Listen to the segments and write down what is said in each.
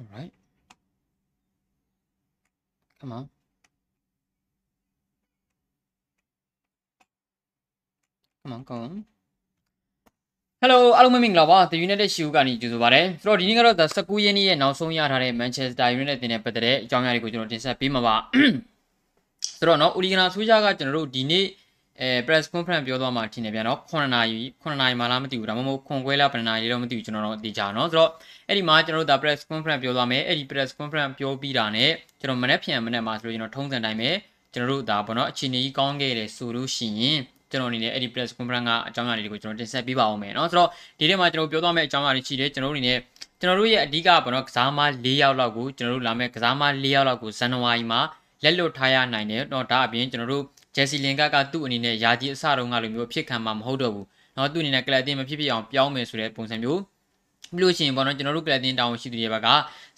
All right. Come on. Come on, come on. Hello အားလုံးမင်္ဂလာပါ The United Show ကနေကြိုဆိုပါရစေဆိုတော့ဒီနေ့ကတော့ The 19ရက်နေ့ရဲ့နောက်ဆုံးရထားတဲ့ Manchester United တင်တဲ့ပတ်သက်တဲ့အကြောင်းအရာတွေကိုကျွန်တော်တင်ဆက်ပေးမှာပါဆိုတော့เนาะ Uligana ဆိုကြကကျွန်တော်တို့ဒီနေ့ အဲ press conference ပြောသွားမှထင်တယ်ဗျာနော်9နာရီ9နာရီမှလားမသိဘူးဒါမှမဟုတ်ခွန်ခွဲလားဘယ်နာရီတော့မသိဘူးကျွန်တော်တော့သိကြနော်ဆိုတော့အဲ့ဒီမှာကျွန်တော်တို့ဒါ press conference ပြောသွားမယ်အဲ့ဒီ press conference ပြောပြီးတာနဲ့ကျွန်တော်မနေ့ဖြန်မနေ့မှာဆိုလို့ကျွန်တော်ထုံးစံတိုင်းပဲကျွန်တော်တို့ဒါဘောနော်အခြေအနေကြီးကောင်းခဲ့တယ်ဆိုလို့ရှိရင်ကျွန်တော်အနေနဲ့အဲ့ဒီ press conference ကအကြောင်းအရာတွေကိုကျွန်တော်တင်ဆက်ပေးပါအောင်မယ်နော်ဆိုတော့ဒီနေ့မှာကျွန်တော်ပြောသွားမယ့်အကြောင်းအရာတွေရှိတယ်ကျွန်တော်တို့အနေနဲ့ကျွန်တော်တို့ရဲ့အဓိကဘောနော်ကစားမ၄ယောက်လောက်ကိုကျွန်တော်တို့လာမယ့်ကစားမ၄ယောက်လောက်ကိုဇန်နဝါရီမှာလက်လွတ်ထားရနိုင်တယ်တော့ဒါအပြင်ကျွန်တော်တို့ ဂျက်စီလင်ကကသူ့အနေနဲ့ယာကြီးအစတုန်းကလိုမျိုးဖြစ်ခံမှာမဟုတ်တော့ဘူးเนาะသူ့အနေနဲ့ကလပ်တင်မဖြစ်ဖြစ်အောင်ပြောင်းမယ်ဆိုတဲ့ပုံစံမျိုးပြီးလို့ရှိရင်ပေါ့နော်ကျွန်တော်တို့ကလပ်တင်တောင်းရှိသူတွေဘက်က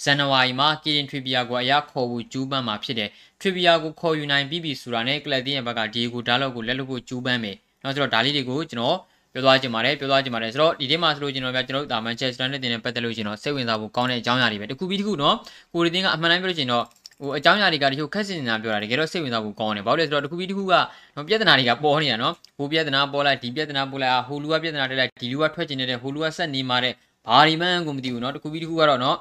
ဇန်နဝါရီမှာကီရင်ထရီပီယာကိုအရာခေါ်ဖို့ကျူးပန်းမှာဖြစ်တယ်ထရီပီယာကိုခေါ်ယူနိုင်ပြီးပြီဆိုတာနဲ့ကလပ်တင်ရဲ့ဘက်ကဒီကိုဒါလောက်ကိုလက်လွတ်ဖို့ကျူးပန်းမယ်เนาะဆိုတော့ဒါလေးတွေကိုကျွန်တော်ပြောသွားချင်ပါတယ်ပြောသွားချင်ပါတယ်ဆိုတော့ဒီထဲမှာဆိုလို့ကျွန်တော်ပြကျွန်တော်တို့ဒါမန်ချက်စတာနဲ့တင်တဲ့ပတ်သက်လို့ရှင်တော့စိတ်ဝင်စားဖို့ကောင်းတဲ့အကြောင်းအရာတွေပဲတခုပြီးတခုเนาะကိုရီတင်းကအမှန်တမ်းပြောလို့ရှင်တော့ ဟိုအကြောင်းအရာတွေကတချို့ခက်စင်နေတာပြောတာတကယ်တော့စိတ်ဝင်စားဖို့ကောင်းတယ်ဘာလို့လဲဆိုတော့တခုပြီးတခုကပြဿနာတွေကပေါ်နေတာနော်ဟိုပြဿနာပေါ်လိုက်ဒီပြဿနာပေါ်လိုက်ဟိုလူကပြဿနာတက်လိုက်ဒီလူကထွက်ကျင်နေတဲ့ဟိုလူကဆက်နေမှာတဲ့ဘာဒီမှန်းကိုမသိဘူးနော်တခုပြီးတခုကတော့နော်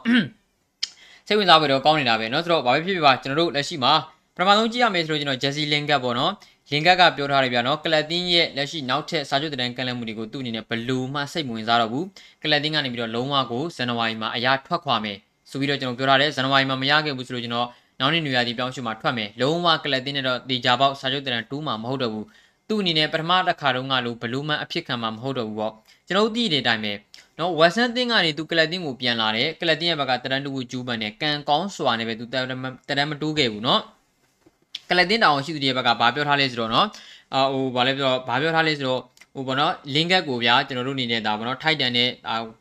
စိတ်ဝင်စားဖို့တော့ကောင်းနေတာပဲနော်ဆိုတော့ဘာပဲဖြစ်ဖြစ်ပါကျွန်တော်တို့လက်ရှိမှာပထမဆုံးကြည့်ရမယ်ဆိုလို့ကျွန်တော် Jesse Lingard ပေါ့နော်လင်ကက်ကပြောထားတယ်ဗျာနော်ကလပ်တင်းရဲ့လက်ရှိနောက်ထပ်စာချုပ်တန်းကန်လန့်မှုတွေကိုသူ့အနေနဲ့ဘလူးမှစိတ်ဝင်စားတော့ဘူးကလပ်တင်းကနေပြီးတော့လုံးဝကိုဇန်နဝါရီမှာအရာထွက်ခွာမယ်ဆိုပြီးတော့ကျွန်တော်ပြောထားတယ်ဇန်နဝါရီမှာမရခဲ့ဘူးဆိုလို့ကျွန်တော် နောက်နေ့နွေရာသီပြောင်းရွှေ့မှာထွက်မယ်လုံးဝကလပ်တင်းနဲ့တော့တေချာပေါက်စာချုပ်တန်းတူးမှာမဟုတ်တော့ဘူးသူ့အနေနဲ့ပထမတစ်ခါတုန်းကလိုဘလူးမှအဖြစ်ခံမှာမဟုတ်တော့ဘူးပေါ့ကျွန်တော်သိတဲ့အတိုင်းပဲနော်ဝက်ဆန်တင်းကနေသူကလပ်တင်းကိုပြန်လာတယ်ကလပ်တင်းရဲ့ဘက်ကတရန်တူကိုကျူးပန်တယ်ကန်ကောင်းစွာနဲ့ပဲသူတရန်မတိုးခဲ့ဘူးနော်ကလပ်တင်းတောင်ရှိသူတွေဘက်ကဘာပြောထားလဲဆိုတော့နော်အာဟိုဘာလဲပြောဘာပြောထားလဲဆိုတော့ဟိုဘောနော်လင်းကက်ကိုဗျာကျွန်တော်တို့အနေနဲ့ဒါဘောနော်ထိုက်တန်နဲ့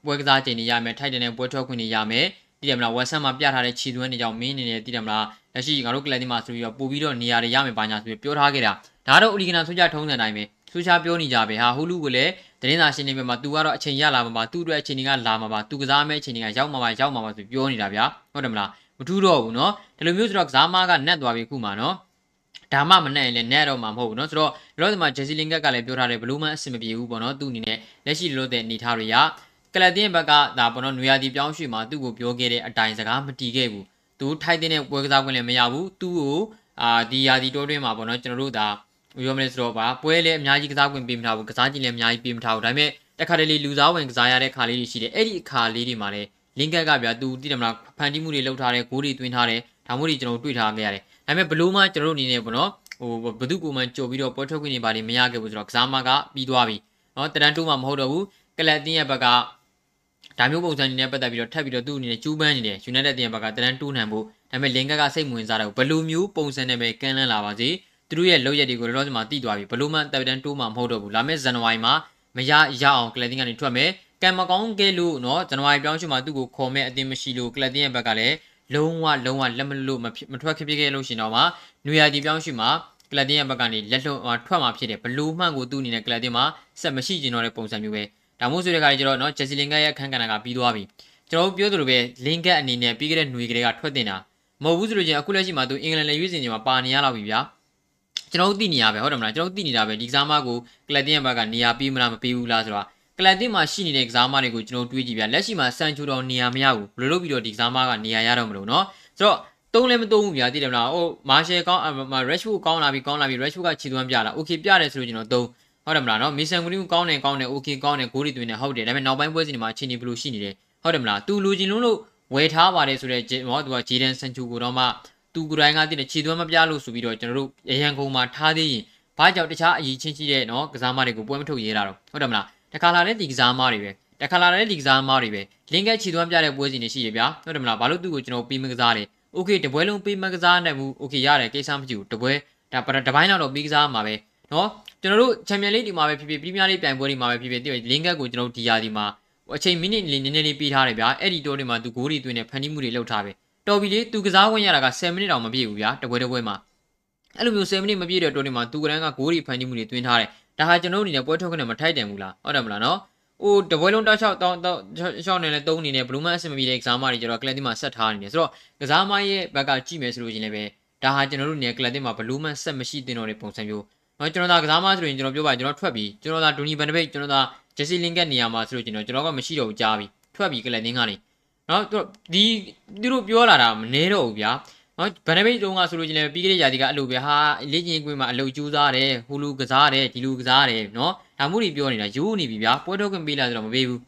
ပွဲကစားချိန်တွေရမယ်ထိုက်တန်နဲ့ပွဲထွက်ခွင့်တွေရမယ် တည်တယ်မလားဝက်ဆန်မှာပြထားတဲ့ခြေသွင်းတွေကြောင့်မင်းအနေနဲ့တည်တယ်မလားလက်ရှိငါတို့ကလပ်တင်မှာဆိုပြီးတော့ပို့ပြီးတော့နေရာတွေရမယ်ပါညာဆိုပြီးပြောထားခဲ့တာဒါတော့အူလီဂနာဆိုကြထုံးစံတိုင်းပဲဆူရှာပြောနေကြပဲဟာဟူလူကလည်းတရင်သာရှင်းနေပြီမှာ तू ကတော့အချိန်ရလာမှာပါသူ့အတွက်အချိန်တွေကလာမှာပါ तू ကစားမဲ့အချိန်တွေကရောက်မှာပါရောက်မှာပါဆိုပြောနေတာဗျာဟုတ်တယ်မလားမထူးတော့ဘူးเนาะဒီလိုမျိုးဆိုတော့ကစားမကနက်သွားပြီခုမှเนาะဒါမှမနဲ့လည်းနဲ့တော့မှာမဟုတ်ဘူးเนาะဆိုတော့လောဒီမှာဂျက်စီလင်ကက်ကလည်းပြောထားတယ်ဘလူးမန်အဆင်မပြေဘူးပေါ့เนาะသူ့အနေနဲ့လက်ရှိလို့တဲ့အနေထားတွေရ ကလပ်တင်းဘက်ကဒါပေါ့နော်နွေရာသီပြောင်းရွှေ့မှာသူ့ကိုပြောခဲ့တဲ့အတိုင်းစကားမတီးခဲ့ဘူးသူထိုက်တဲ့ပွဲကစားခွင့်လည်းမရဘူးသူ့ကိုအာဒီရာသီတိုးတွင်းမှာပေါ့နော်ကျွန်တော်တို့ဒါပြောမလဲဆိုတော့ပါပွဲလည်းအများကြီးကစားခွင့်ပေးမထားဘူးကစားကြည့်လည်းအများကြီးပေးမထားဘူးဒါပေမဲ့တခါတလေလူစားဝင်ကစားရတဲ့ခါလေးတွေရှိတယ်အဲ့ဒီအခါလေးတွေမှာလည်းလင်ကက်ကဗျာသူတည်တယ်မလားဖန်တီးမှုတွေလုပ်ထားတယ်ဂိုးတွေသွင်းထားတယ်ဒါမှမဟုတ်ကျွန်တော်တွေ့ထားခဲ့ရတယ်ဒါပေမဲ့ဘလို့မှကျွန်တော်တို့အနေနဲ့ပေါ့နော်ဟိုဘသူကိုမှကြိုပြီးတော့ပွဲထွက်ခွင့်တွေပါနေမရခဲ့ဘူးဆိုတော့ကစားမကပြီးသွားပြီနော်တရန်တိုးမှမဟုတ်တော့ဘူးကလပ်တင်းရဲ့ဘက်က ဒါမျိုးပုံစံတွေနဲ့ပတ်သက်ပြီးတော့ထပ်ပြီးတော့သူ့အနေနဲ့ကျူးပန်းနေတယ် United တင်ဘက်ကတန်းတူးနိုင်ဖို့ဒါပေမဲ့လင်ကကစိတ်ဝင်စားတယ်ဘယ်လိုမျိုးပုံစံနဲ့ပဲကမ်းလှမ်းလာပါစေသူတို့ရဲ့လောက်ရက်တွေကိုတော့ဒီမှာတည်သွားပြီဘယ်လိုမှတပ်တန်းတိုးမှာမဟုတ်တော့ဘူးလာမယ့်ဇန်နဝါရီမှာမရရအောင်ကလပ်တင်းကနေထွက်မယ်ကံမကောင်းခဲ့လို့နော်ဇန်နဝါရီပြောင်းချင်မှာသူ့ကိုခေါ်မဲ့အသင်းမရှိလို့ကလပ်တင်းရဲ့ဘက်ကလည်းလုံးဝလုံးဝလက်မလို့မထွက်ခပြခဲ့လို့ရှင်တော့မှာနွေရာဒီပြောင်းချင်မှာကလပ်တင်းရဲ့ဘက်ကနေလက်လွန်ထွက်မှာဖြစ်တယ်ဘလို့မှန်ကိုသူ့အနေနဲ့ကလပ်တင်းမှာဆက်မရှိကျင်တော့တဲ့ပုံစံမျိုးပဲ ဒါမို့ဆိုတဲ့ခါကျတော့เนาะဂျက်စီလင်ကရဲ့အခန်းကဏ္ဍကပြီးသွားပြီကျွန်တော်တို့ပြောသလိုပဲလင်ကတ်အနေနဲ့ပြီးခဲ့တဲ့ຫນွေကလေးကထွက်တင်တာမဟုတ်ဘူးဆိုလို့ချင်းအခုလက်ရှိမှာသူအင်္ဂလန်လေရွေးစင်ချိန်မှာပါနေရတော့ပြီဗျာကျွန်တော်တို့သိနေရပဲဟုတ်တယ်မလားကျွန်တော်တို့သိနေတာပဲဒီကစားမကိုကလပ်တင်ရဲ့ဘက်ကနေရာပေးမလားမပေးဘူးလားဆိုတော့ကလပ်တင်မှာရှိနေတဲ့ကစားမတွေကိုကျွန်တော်တွေးကြည့်ဗျာလက်ရှိမှာစန်ချူတော်နေရာမရဘူးဘယ်လိုလုပ်ပြီးတော့ဒီကစားမကနေရာရတော့မလို့เนาะဆိုတော့သုံးလည်းမသုံးဘူးဗျာသိတယ်မလားဟိုမာရှယ်ကောင်းရက်ရှ်ဖူကောင်းလာပြီကောင်းလာပြီရက်ရှ်ဖူကခြေသွမ်းပြလာโอเคပြတယ်ဆိုလို့ကျွန်တော်သုံး ဟုတ်တယ်မလားနော်မီဆန်ကူနီကောင်းတယ်ကောင်းတယ်โอเคကောင်းတယ်ဂိုးတွေသွင်းတယ်ဟုတ်တယ်ဒါပေမဲ့နောက်ပိုင်းပွဲစဉ်တွေမှာအခြေအနေဘယ်လိုရှိနေလဲဟုတ်တယ်မလားသူလူချင်းလုံးလို့ဝယ်ထားပါတယ်ဆိုတော့ဟောသူကဂျေဒန်ဆန်ချူကိုတော့မှသူကိုယ်တိုင်ကတည်တယ်ခြေသွမ်းမပြလို့ဆိုပြီးတော့ကျွန်တော်တို့ရရန်ကုန်မှာထားသေးရင်ဘာကြောင့်တခြားအရေးချင်းရှိတဲ့နော်ကစားမတွေကိုပွဲမထုတ်ရဲတာတော့ဟုတ်တယ်မလားတခါလာတဲ့ဒီကစားမတွေပဲတခါလာတဲ့ဒီကစားမတွေပဲလင်ကက်ခြေသွမ်းပြတဲ့ပွဲစဉ်တွေရှိရဗျာဟုတ်တယ်မလားဘာလို့သူ့ကိုကျွန်တော်ပြီးမကစားလဲโอเคတပွဲလုံးပြီးမကစားနိုင်ဘူးโอเคရတယ်ကိစ္စမရှိဘူးတပွဲဒါတပိုင်းတော့ပြီးကစားမှာပဲနော် ကျွန်တော်တို့ချန်ပီယံလိဒီမှာပဲဖြစ်ဖြစ်ပရီးမီးယားလိပြိုင်ပွဲတွေမှာပဲဖြစ်ဖြစ်လင်ကက်ကိုကျွန်တော်ဒီယာဒီမှာအချိန်မိနစ်လေးနည်းနည်းလေးပေးထားတယ်ဗျာအဲ့ဒီတိုးတွေမှာသူဂိုးတွေသွင်းနေဖန်တီးမှုတွေလုပ်ထားပဲတော်ပြီလေသူကစားဝင်ရတာက10မိနစ်တောင်မပြည့်ဘူးဗျာတပွဲတပွဲမှာအဲ့လိုမျိုး10မိနစ်မပြည့်တဲ့တိုးတွေမှာသူကရန်ကဂိုးတွေဖန်တီးမှုတွေသွင်းထားတယ်ဒါဟာကျွန်တော်တို့အနေနဲ့ပွဲထုတ်ခွင့်နဲ့မထိုက်တန်ဘူးလားဟုတ်တယ်မလားနော်โဟိုတပွဲလုံးတောက်လျှောက်တောင်းတောက်လျှောက်နေလဲတုံးနေနေဘလူးမန်အဆင်မပြေတဲ့ကစားမတွေကျတော့ကလပ်တင်မှာဆက်ထားနေတယ်ဆိုတော့ကစားမရဲ့ဘက်ကကြည့်မယ်ဆိုလို့ချင်းလည်းပဲဒါဟာကျွန်တော်တို့နေကလပ်တင်မှာဘလူးမန်ဆက်မရှိတင်တော့တဲ့ပုံစံမျိုး နော်ကျွန်တော်သာကစားမဆိုရင်ကျွန်တော်ပြောပါကျွန်တော်ထွက်ပြီးကျွန်တော်သာဒူနီဘန်ဒဘိတ်ကျွန်တော်သာဂျက်စီလင်ကက်နေရာမှာဆိုလို့ကျွန်တော်ကျွန်တော်ကမရှိတော့ဘူးကြားပြီးထွက်ပြီးကလပ်တင်းကနေနော်သူဒီသူတို့ပြောလာတာမနေတော့ဘူးဗျာနော်ဘန်ဒဘိတ်တုန်းကဆိုလို့ကျွန်တော်ပြီးခဲ့တဲ့ရာသီကအလုပ်ပဲဟာလေ့ကျင့်ကွင်းမှာအလုပ်ကျူးစားတယ်ဟူလူကစားတယ်ဒီလူကစားတယ်နော်ဒါမှမဟုတ်ပြောနေတာယူနေပြီဗျာပွဲထုတ်ခွင့်ပေးလာဆိုတော့မပေးဘူး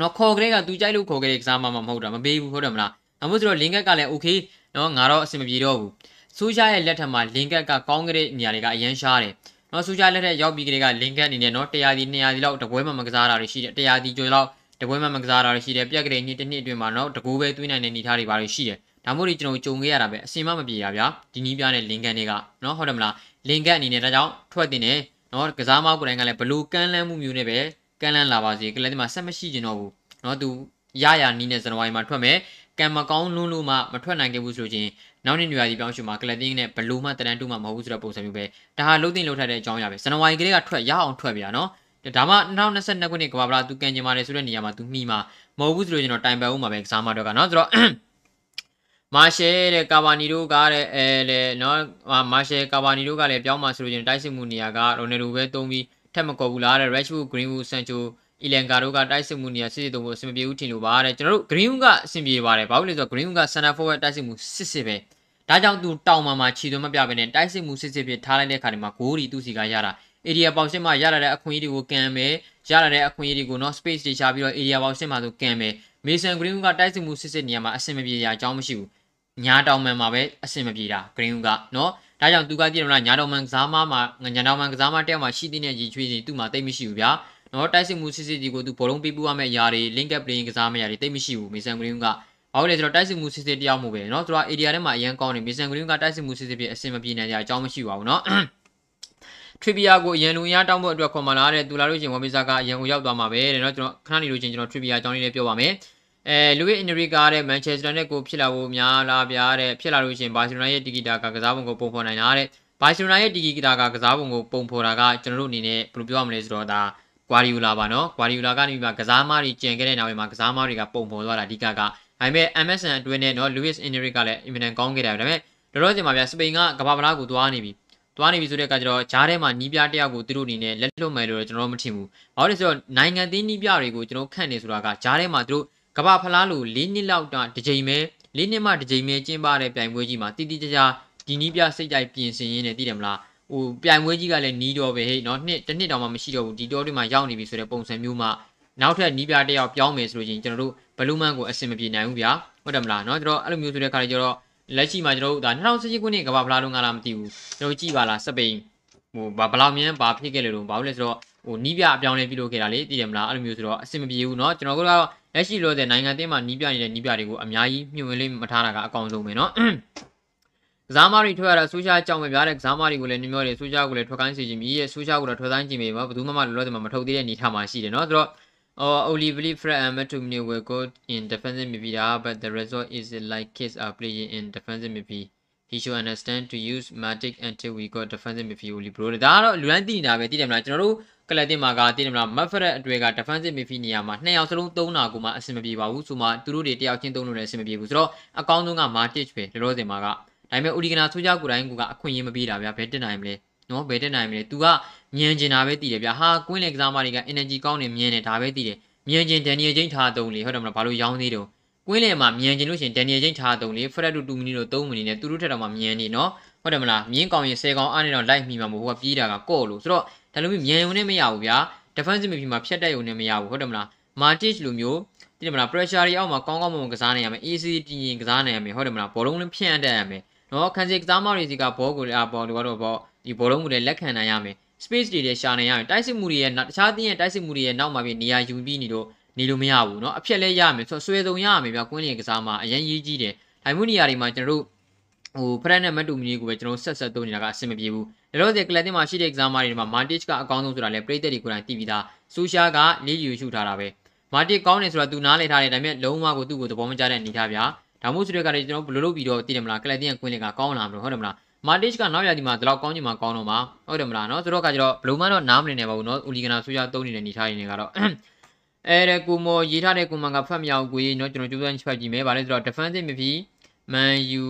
နော်ခေါ်ကြတဲ့ကသူကြိုက်လို့ခေါ်ကြတဲ့ကစားမှမဟုတ်တာမပေးဘူးဟုတ်တယ်မလားဒါမှမဟုတ်ဆိုတော့လင်ကက်ကလည်း okay နော်ငါတော့အဆင်မပြေတော့ဘူး ဆူရှာရဲ့လက်ထက်မှာလင်ကက်ကကောင်းကလေးနေရာတွေကအရန်ရှားတယ်နော်ဆူရှာလက်ထက်ရောက်ပြီးကလေးကလင်ကက်အနေနဲ့နော်100ဒီ200ဒီလောက်တပွဲမှမကစားတာတွေရှိတယ်100ဒီကျော်လောက်တပွဲမှမကစားတာတွေရှိတယ်ပြက်ကလေးနှစ်တစ်နှစ်အတွင်းမှာနော်တကူပဲသွင်းနိုင်တဲ့နေသားတွေပါတွေရှိတယ်ဒါမို့ဒီကျွန်တော်ကြုံခဲ့ရတာပဲအစင်မမပြေတာဗျာဒီနီးပြတဲ့လင်ကန်တွေကနော်ဟုတ်တယ်မလားလင်ကန်အနေနဲ့ဒါကြောင့်ထွက်တင်တယ်နော်ကစားမကိုယ်တိုင်ကလည်းဘလူးကန်းလန်းမှုမျိုးနဲ့ပဲကန်းလန်းလာပါစေကလည်းဒီမှာဆက်မရှိကျင်တော့ဘူးနော်သူရရနီးနဲ့ဇန်နဝါရီမှာထွက်မယ် ကံမကောင်းလွန်းလို့မှမထွက်နိုင်ခဲ့ဘူးဆိုချင်းနောက်နှစ်ညွာဒီပြောင်းရွှေ့မှာကလပ်တင်းနဲ့ဘလူးမှတရန်တူမှမဟုတ်ဘူးဆိုတဲ့ပုံစံမျိုးပဲဒါဟာလုံးတင်လုံးထက်တဲ့အကြောင်းအရာပဲဇန်နဝါရီကလေးကထွက်ရအောင်ထွက်ပြရနော်ဒါမှ2022ခုနှစ်ကဘာဗလာသူကန်ကျင်ပါတယ်ဆိုတဲ့နေရာမှာသူမှီမှာမဟုတ်ဘူးဆိုလို့ကျွန်တော်တိုင်ပယ်ဦးမှာပဲကစားမတော့ကနော်ဆိုတော့မာရှယ်တဲ့ကာဗာနီတို့ကတဲ့အဲလေနော်မာရှယ်ကာဗာနီတို့ကလည်းပြောင်းมาဆိုလို့ချင်းတိုက်စစ်မှုနေရာကရိုနယ်ဒိုပဲတုံးပြီးထက်မကော်ဘူးလားတဲ့ Rashford Greenwood Sancho အီလန်ကာတို့ကတိုက်စစ်မှုနေရာစစ်စစ်တုံးဖို့အဆင်မပြေဘူးထင်လို့ပါတဲ့ကျွန်တော်တို့ Greenwood ကအဆင်ပြေပါတယ်ဘာလို့လဲဆိုတော့ Greenwood က center forward တိုက်စစ်မှုစစ်စစ်ပဲဒါကြောင့်သူတောင်မှမှာခြေသွင်းမပြဘဲနဲ့တိုက်စစ်မှုစစ်စစ်ဖြစ်ထားလိုက်တဲ့ခါဒီမှာဂိုးဒီသူစီကရတာ area ပေါက်ရှင်းမှာရလာတဲ့အခွင့်အရေးတွေကိုကန်မယ်ရလာတဲ့အခွင့်အရေးတွေကိုနော် space တွေရှာပြီးတော့ area ပေါက်ရှင်းမှာဆိုကန်မယ် Mason Greenwood ကတိုက်စစ်မှုစစ်စစ်နေရာမှာအဆင်မပြေရအကြောင်းမရှိဘူးညာတောင်မှန်မှာပဲအဆင်မပြေတာ Greenwood ကနော်ဒါကြောင့်သူကကြည့်ရမလားညာတော်မှန်ကစားမမှာညာတော်မှန်ကစားမတယောက်မှရှိတဲ့ရည်ချွေးစီသူ့မှာတိတ်မရှိဘူးဗျာ နော်တိုက်စစ်မှုစစ်စစ်ဒီကိုသူဘောလုံးပေးပူရမယ့်အရာတွေ link up playing ကစားမယ့်အရာတွေတိတ်မရှိဘူးမေဆန်ဂရင်းကဘာလို့လဲဆိုတော့တိုက်စစ်မှုစစ်စစ်တယောက်မှုပဲနော်သူက area ထဲမှာအရန်ကောင်းနေမေဆန်ဂရင်းကတိုက်စစ်မှုစစ်စစ်ပြအဆင်မပြေနိုင်ကြအကြောင်းမရှိပါဘူးနော်ထရီဗီယာကိုအရန်လူရတောင်းဖို့အတွက်ခေါ်မှလာတဲ့သူလာလို့ချင်းဝမ်ပီစာကအရန်ကိုရောက်သွားမှာပဲတဲ့နော်ကျွန်တော်ခဏနေလို့ချင်းကျွန်တော်ထရီဗီယာအကြောင်းလေးလေးပြောပါမယ်အဲလူဝစ်အင်နရီကာတဲ့မန်ချက်စတာနဲ့ကိုဖြစ်လာဖို့များလားဗျာတဲ့ဖြစ်လာလို့ချင်းဘာစီလိုနာရဲ့တီဂီတာကကစားပုံကိုပုံဖော်နိုင်တာတဲ့ဘာစီလိုနာရဲ့တီဂီတာကကစားပုံကိုပုံဖော်တာကကျွန်တော်တို့အနေနဲ့ဘယ်လိုပြောရမလဲဆိုတော့ဒါ ဂွာဒီယိုလာပါနော်ဂွာဒီယိုလာကနေပြီးမှကစားမတွေကျန်ခဲ့တဲ့နောက်ပိုင်းမှာကစားမတွေကပုံဖော်သွားတာအဓိကကဒါပေမဲ့ MSN အတွင်းနဲ့နော် Luis Enrique ကလည်းအင်မတန်ကောင်းခဲ့တယ်ဒါပေမဲ့တော်တော်ချင်းမှာဗျာစပိန်ကကဘာပလာကိုသွားနေပြီသွားနေပြီဆိုတဲ့အခါကျတော့ဂျားထဲမှာနီးပြတယောက်ကိုသူတို့အနေနဲ့လက်လွတ်မယ်လို့ကျွန်တော်မထင်ဘူး။ဘာလို့လဲဆိုတော့နိုင်ငံသေးနီးပြတွေကိုကျွန်တော်ခန့်နေဆိုတာကဂျားထဲမှာသူတို့ကဘာဖလားလို့၄နှစ်လောက်တာတစ်ချိန်ပဲ၄နှစ်မှတစ်ချိန်ပဲကျင်းပတဲ့ပြိုင်ပွဲကြီးမှာတိတိကျကျဒီနီးပြစိတ်ကြိုက်ပြင်ဆင်ရင်းနဲ့သိတယ်မလား ဟိုပြိုင်ပွဲကြီးကလည်းနီးတော့ပဲဟဲ့နော်နှစ်တစ်နှစ်တောင်မှမရှိတော့ဘူးဒီတောတွေမှာရောက်နေပြီဆိုတဲ့ပုံစံမျိုးမှနောက်ထပ်နီးပြတယောက်ပြောင်းမယ်ဆိုလို့ချင်းကျွန်တော်တို့ဘလူးမန်ကိုအဆင်မပြေနိုင်ဘူးဗျာဟုတ်တယ်မလားနော်ကျွန်တော်အဲ့လိုမျိုးဆိုတဲ့ခါကျတော့လက်ရှိမှာကျွန်တော်တို့ဒါ2018ခုနှစ်ကမ္ဘာဖလားလုံးကလာမသိဘူးကျွန်တော်ကြည့်ပါလားစပိန်ဟိုဘာဘလောက်မြန်ဘာဖြစ်ခဲ့လဲလို့ဘာလို့လဲဆိုတော့ဟိုနီးပြအပြောင်းလဲပြုလုပ်ခဲ့တာလေသိတယ်မလားအဲ့လိုမျိုးဆိုတော့အဆင်မပြေဘူးเนาะကျွန်တော်တို့ကတော့လက်ရှိလို့တဲ့နိုင်ငံတင်းမှာနီးပြနေတဲ့နီးပြတွေကိုအများကြီးမြှင့်ဝင်လေးမထားတာကအကောင်ဆုံးပဲเนาะ ကစားမတွေထွက်ရတာဆူရှားကြောင်ပဲဗျာတဲ့ကစားမတွေကိုလည်းနှမျိုးတွေဆူရှားကိုလည်းထွက်ခိုင်းစီခြင်းမြည်ရဲ့ဆူရှားကိုတော့ထွက်တိုင်းကြည့်မိမှာဘယ်သူမှမလောလောဆယ်မှာမထုတ်သေးတဲ့အနေထားမှာရှိတယ်နော်ဆိုတော့ or Olively Fred and McTominay will go in defensive midfield but the result is like kids are playing in defensive midfield he should understand to use matic until we got defensive midfield Oli bro ဒါကတော့လူတိုင်းသိနေတာပဲသိတယ်မလားကျွန်တော်တို့ကလပ်တင်မှာကသိတယ်မလား Mafred အတွေ့က defensive midfield နေရာမှာနှစ်ယောက်စလုံးသုံးတာကိုမှအဆင်မပြေပါဘူးဆိုမှသူတို့တွေတယောက်ချင်းသုံးလို့လည်းအဆင်မပြေဘူးဆိုတော့အကောင်းဆုံးက Matic ပဲလောလောဆယ်မှာက ဒါပေမဲ့ Udigana ဆိုကြကိုယ်တိုင်းကအခွင့်အရေးမပေးတာဗျာဘယ်တက်နိုင်မလဲနော်ဘယ်တက်နိုင်မလဲ तू ကမြင်ကျင်တာပဲတည်တယ်ဗျာဟာကွင်းလေကစားမတွေက energy ကောင်းနေမြင်နေဒါပဲတည်တယ်မြင်ကျင်ဒန်နီယယ်ချင်းထားတုံးလေဟုတ်တယ်မလားဘာလို့ရောင်းသေးတော့ကွင်းလေမှာမြင်ကျင်လို့ရှင်ဒန်နီယယ်ချင်းထားတုံးလေဖရက်တူ2မိနစ်လို့3မိနစ်နဲ့သူတို့ထက်တော့မှမြင်နေနော်ဟုတ်တယ်မလားမြင်းကောင်ရင်10ကောင်အားနေတော့လိုက်မိမှာမဟုတ်ဘူးပြေးတာကကော့လို့ဆိုတော့ဒါလိုမျိုးမြင်ုံနဲ့မရဘူးဗျာ defensive midfield မှာဖြတ်တက်ရုံနဲ့မရဘူးဟုတ်တယ်မလား Matic လိုမျိုးတိတယ်မလား pressure တွေအောက်မှာကောင်းကောင်းမွန်မွန်ကစားနိုင်ရမယ် AC တည်ရင်ကစားနိုင်ရမယ်ဟုတ်တယ်မလားဘောလုံးလည်းဖြန့်တတ်ရမယ် နော်ခန်းစီကစားမတွေစီကဘောကိုလည်းအပေါ်တော့ဘောဒီဘောလုံးကိုလည်းလက်ခံနိုင်ရမယ် space တွေလည်းရှာနိုင်ရမယ်တိုက်စစ်မှုတွေရဲ့တခြားတင်းရဲ့တိုက်စစ်မှုတွေရဲ့နောက်မှာပြီးနေရာယူပြီးနေတော့နေလို့မရဘူးเนาะအဖြက်လဲရမယ်ဆိုဆွဲစုံရမယ်ဗျကွင်းလျင်ကစားမှာအရင်ရေးကြီးတယ်ဒိုင်မှုနေရာတွေမှာကျွန်တော်တို့ဟိုဖရက်နဲ့မတ်တူမီကိုပဲကျွန်တော်ဆက်ဆက်သုံးနေတာကအဆင်မပြေဘူးဒါလို့ဒီကလပ်တင်မှာရှိတဲ့ကစားမတွေမှာမာတစ်ကအကောင်းဆုံးဆိုတာလဲပရိသတ်တွေကိုယ်တိုင်သိပြီးသားဆူရှာကလေးယူရှုထားတာပဲမာတစ်ကောင်းတယ်ဆိုတာသူနားလည်ထားတယ်ဒါပေမဲ့လုံးဝကိုသူ့ကိုသဘောမကျတဲ့အနေထားဗျာ ဒါမှမဟုတ်ဆိုတဲ့ကလည်းကျွန်တော်ဘယ်လိုလုပ်ပြီးတော့သိတယ်မလားကလပ်တင်ရဲ့ကွင်းလင်ကကောင်းလာမလို့ဟုတ်တယ်မလားမာတစ်ကနောက်ရာဒီမှာဒီလောက်ကောင်းချင်မှကောင်းတော့မှာဟုတ်တယ်မလားနော်ဆိုတော့ကကျတော့ဘလူးမန်တော့နားမလည်နေပါဘူးနော်ဦးလီဂနာဆိုရတုံးနေတဲ့နေထားရင်းတွေကတော့အဲဒါကူမောရေးထားတဲ့ကူမန်ကဖတ်မြောက်ကိုရေးနော်ကျွန်တော်ကြိုးစားချက်ကြည့်မယ်ဗါလဲဆိုတော့ defensive မဖြစ်မန်ယူ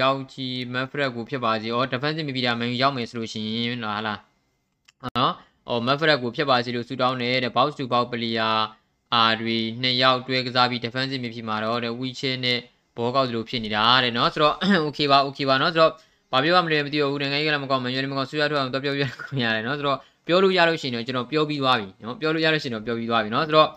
ရောက်ချီမန်ဖရက်ကိုဖြစ်ပါစေဩ defensive မဖြစ်တာမန်ယူရောက်မယ်ဆိုလို့ရှိရင်နော်ဟာလားနော်ဩမန်ဖရက်ကိုဖြစ်ပါစေလို့ဆူတောင်းနေတဲ့ box to box player အာတွေနှစ်ယောက်တွဲကစားပြီး defensive မဖြစ်မှာတော့တဲ့ wheelchair နဲ့ ဘောကောက်လိုဖြစ်နေတာတဲ့နော်။ဆိုတော့ okay ပါ okay ပါနော်။ဆိုတော့ဘာပြောရမလဲမသိဘူးနိုင်ငံရေးကလည်းမကောင်းမန်ယူလည်းမကောင်းဆွေးရထွက်အောင်တော့ပြောပြရခွင့်ရတယ်နော်။ဆိုတော့ပြောလို့ရလို့ရှိရင်တော့ကျွန်တော်ပြောပြီးသွားပြီနော်။ပြောလို့ရလို့ရှိရင်တော့ပြောပြီးသွားပြီနော်။ဆိုတော့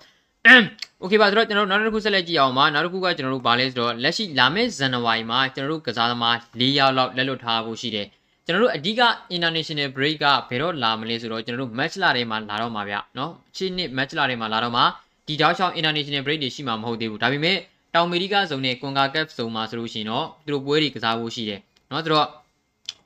โอเคပါဆိုတော့ကျွန်တော်တို့နောက်တစ်ခုဆက်လက်ကြည့်အောင်ပါနောက်တစ်ခုကကျွန်တော်တို့ဗာလဲဆိုတော့လက်ရှိလာမယ့်ဇန်နဝါရီမှာကျွန်တော်တို့ကစားသမား၄ယောက်လောက်လက်လွတ်ထားဖို့ရှိတယ်ကျွန်တော်တို့အဓိက international break ကဘယ်တော့လာမလဲဆိုတော့ကျွန်တော်တို့ match လာတွေမှာလာတော့မှာဗျเนาะရှင်းနှစ် match လာတွေမှာလာတော့မှာဒီတောက်ချောင်း international break တွေရှိမှာမဟုတ်သေးဘူးဒါပေမဲ့ တောင်အမေရိကဇုံနဲ့ CONCACAF ဇုံမှာဆိုလို့ရှိရင်တော့သူတို့ပွဲတွေကစားဖို့ရှိတယ်เนาะဆိုတော့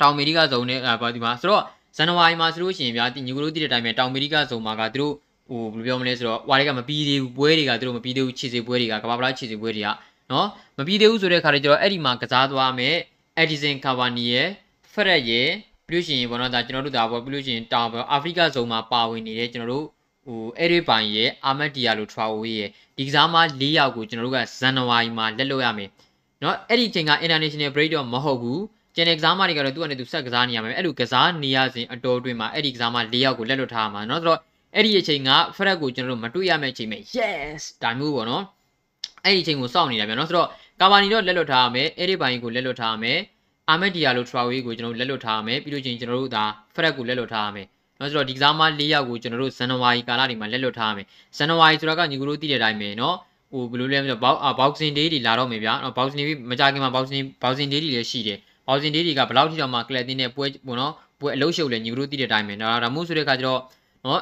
တောင်အမေရိကဇုံနဲ့ဘာဒီမှာဆိုတော့ဇန်နဝါရီမှာဆိုလို့ရှိရင်ဗျာညီကလေးတည်တဲ့အတိုင်းပဲတောင်အမေရိကဇုံမှာကသူတို့ဟိုဘယ်လိုပြောမလဲဆိုတော့ဟွာတွေကမပြီးသေးဘူးပွဲတွေကသူတို့မပြီးသေးဘူးခြေစီပွဲတွေကကဘာပလားခြေစီပွဲတွေကနော်မပြီးသေးဘူးဆိုတဲ့ခါကျတော့အဲ့ဒီမှာကစားသွားမယ် Edison Cavani ရဲ့ Fred ရဲ့ပြီးလို့ရှိရင်ဘောနော်ဒါကျွန်တော်တို့ဒါပေါ့ပြီးလို့ရှိရင်တောင်အာဖရိကဇုံမှာပါဝင်နေတဲ့ကျွန်တော်တို့ ဟိုအဲ့ဒီပိုင်ရဲ့အာမတ်ဒီယာလို Traore ရဲ့ဒီကစားမ၄ယောက်ကိုကျွန်တော်တို့ကဇန်နဝါရီမှာလက်လွတ်ရမယ်နော်အဲ့ဒီအချိန်က international break တော့မဟုတ်ဘူးကျန်တဲ့ကစားမတွေကတော့သူ့အနေနဲ့သူဆက်ကစားနေရမယ်အဲ့လိုကစားနေရစဉ်အတော်အတွင်းမှာအဲ့ဒီကစားမ၄ယောက်ကိုလက်လွတ်ထားမှာနော်ဆိုတော့အဲ့ဒီအချိန်က Fred ကိုကျွန်တော်တို့မတွေ့ရမယ့်အချိန်ပဲ yes ဒါမျိုးပေါ့နော်အဲ့ဒီအချိန်ကိုစောင့်နေတာဗျာနော်ဆိုတော့ကာဗာနီတော့လက်လွတ်ထားရမယ်အဲ့ဒီဘိုင်းကိုလက်လွတ်ထားရမယ်အာမက်ဒီယာလိုထရာဝေးကိုကျွန်တော်တို့လက်လွတ်ထားရမယ်ပြီးလို့ချင်းကျွန်တော်တို့ဒါ Fred ကိုလက်လွတ်ထားရမယ် နော်ဆိုတော့ဒီကစားမ၄ယောက်ကိုကျွန်တော်တို့ဇန်နဝါရီကာလတွေမှာလက်လွတ်ထားရမယ်ဇန်နဝါရီဆိုတာကညီကတို့သိတဲ့အတိုင်းပဲနော်ဟိုဘယ်လိုလဲမသိဘောက်ဘောက်ဆင်ဒေးတွေလာတော့မယ်ဗျာနော်ဘောက်ဆင်ဒေးမကြခင်မှာဘောက်ဆင်ဘောက်ဆင်ဒေးတွေလည်းရှိတယ်ဘောက်ဆင်ဒေးတွေကဘယ်လောက်ထိတော့မှကလပ်တင်းနဲ့ပွဲပေါ့နော်ပွဲအလုံးရှုပ်လဲညီကတို့သိတဲ့အတိုင်းပဲနော်ဒါမှမဟုတ်ဆိုတဲ့အခါကျတော့နော်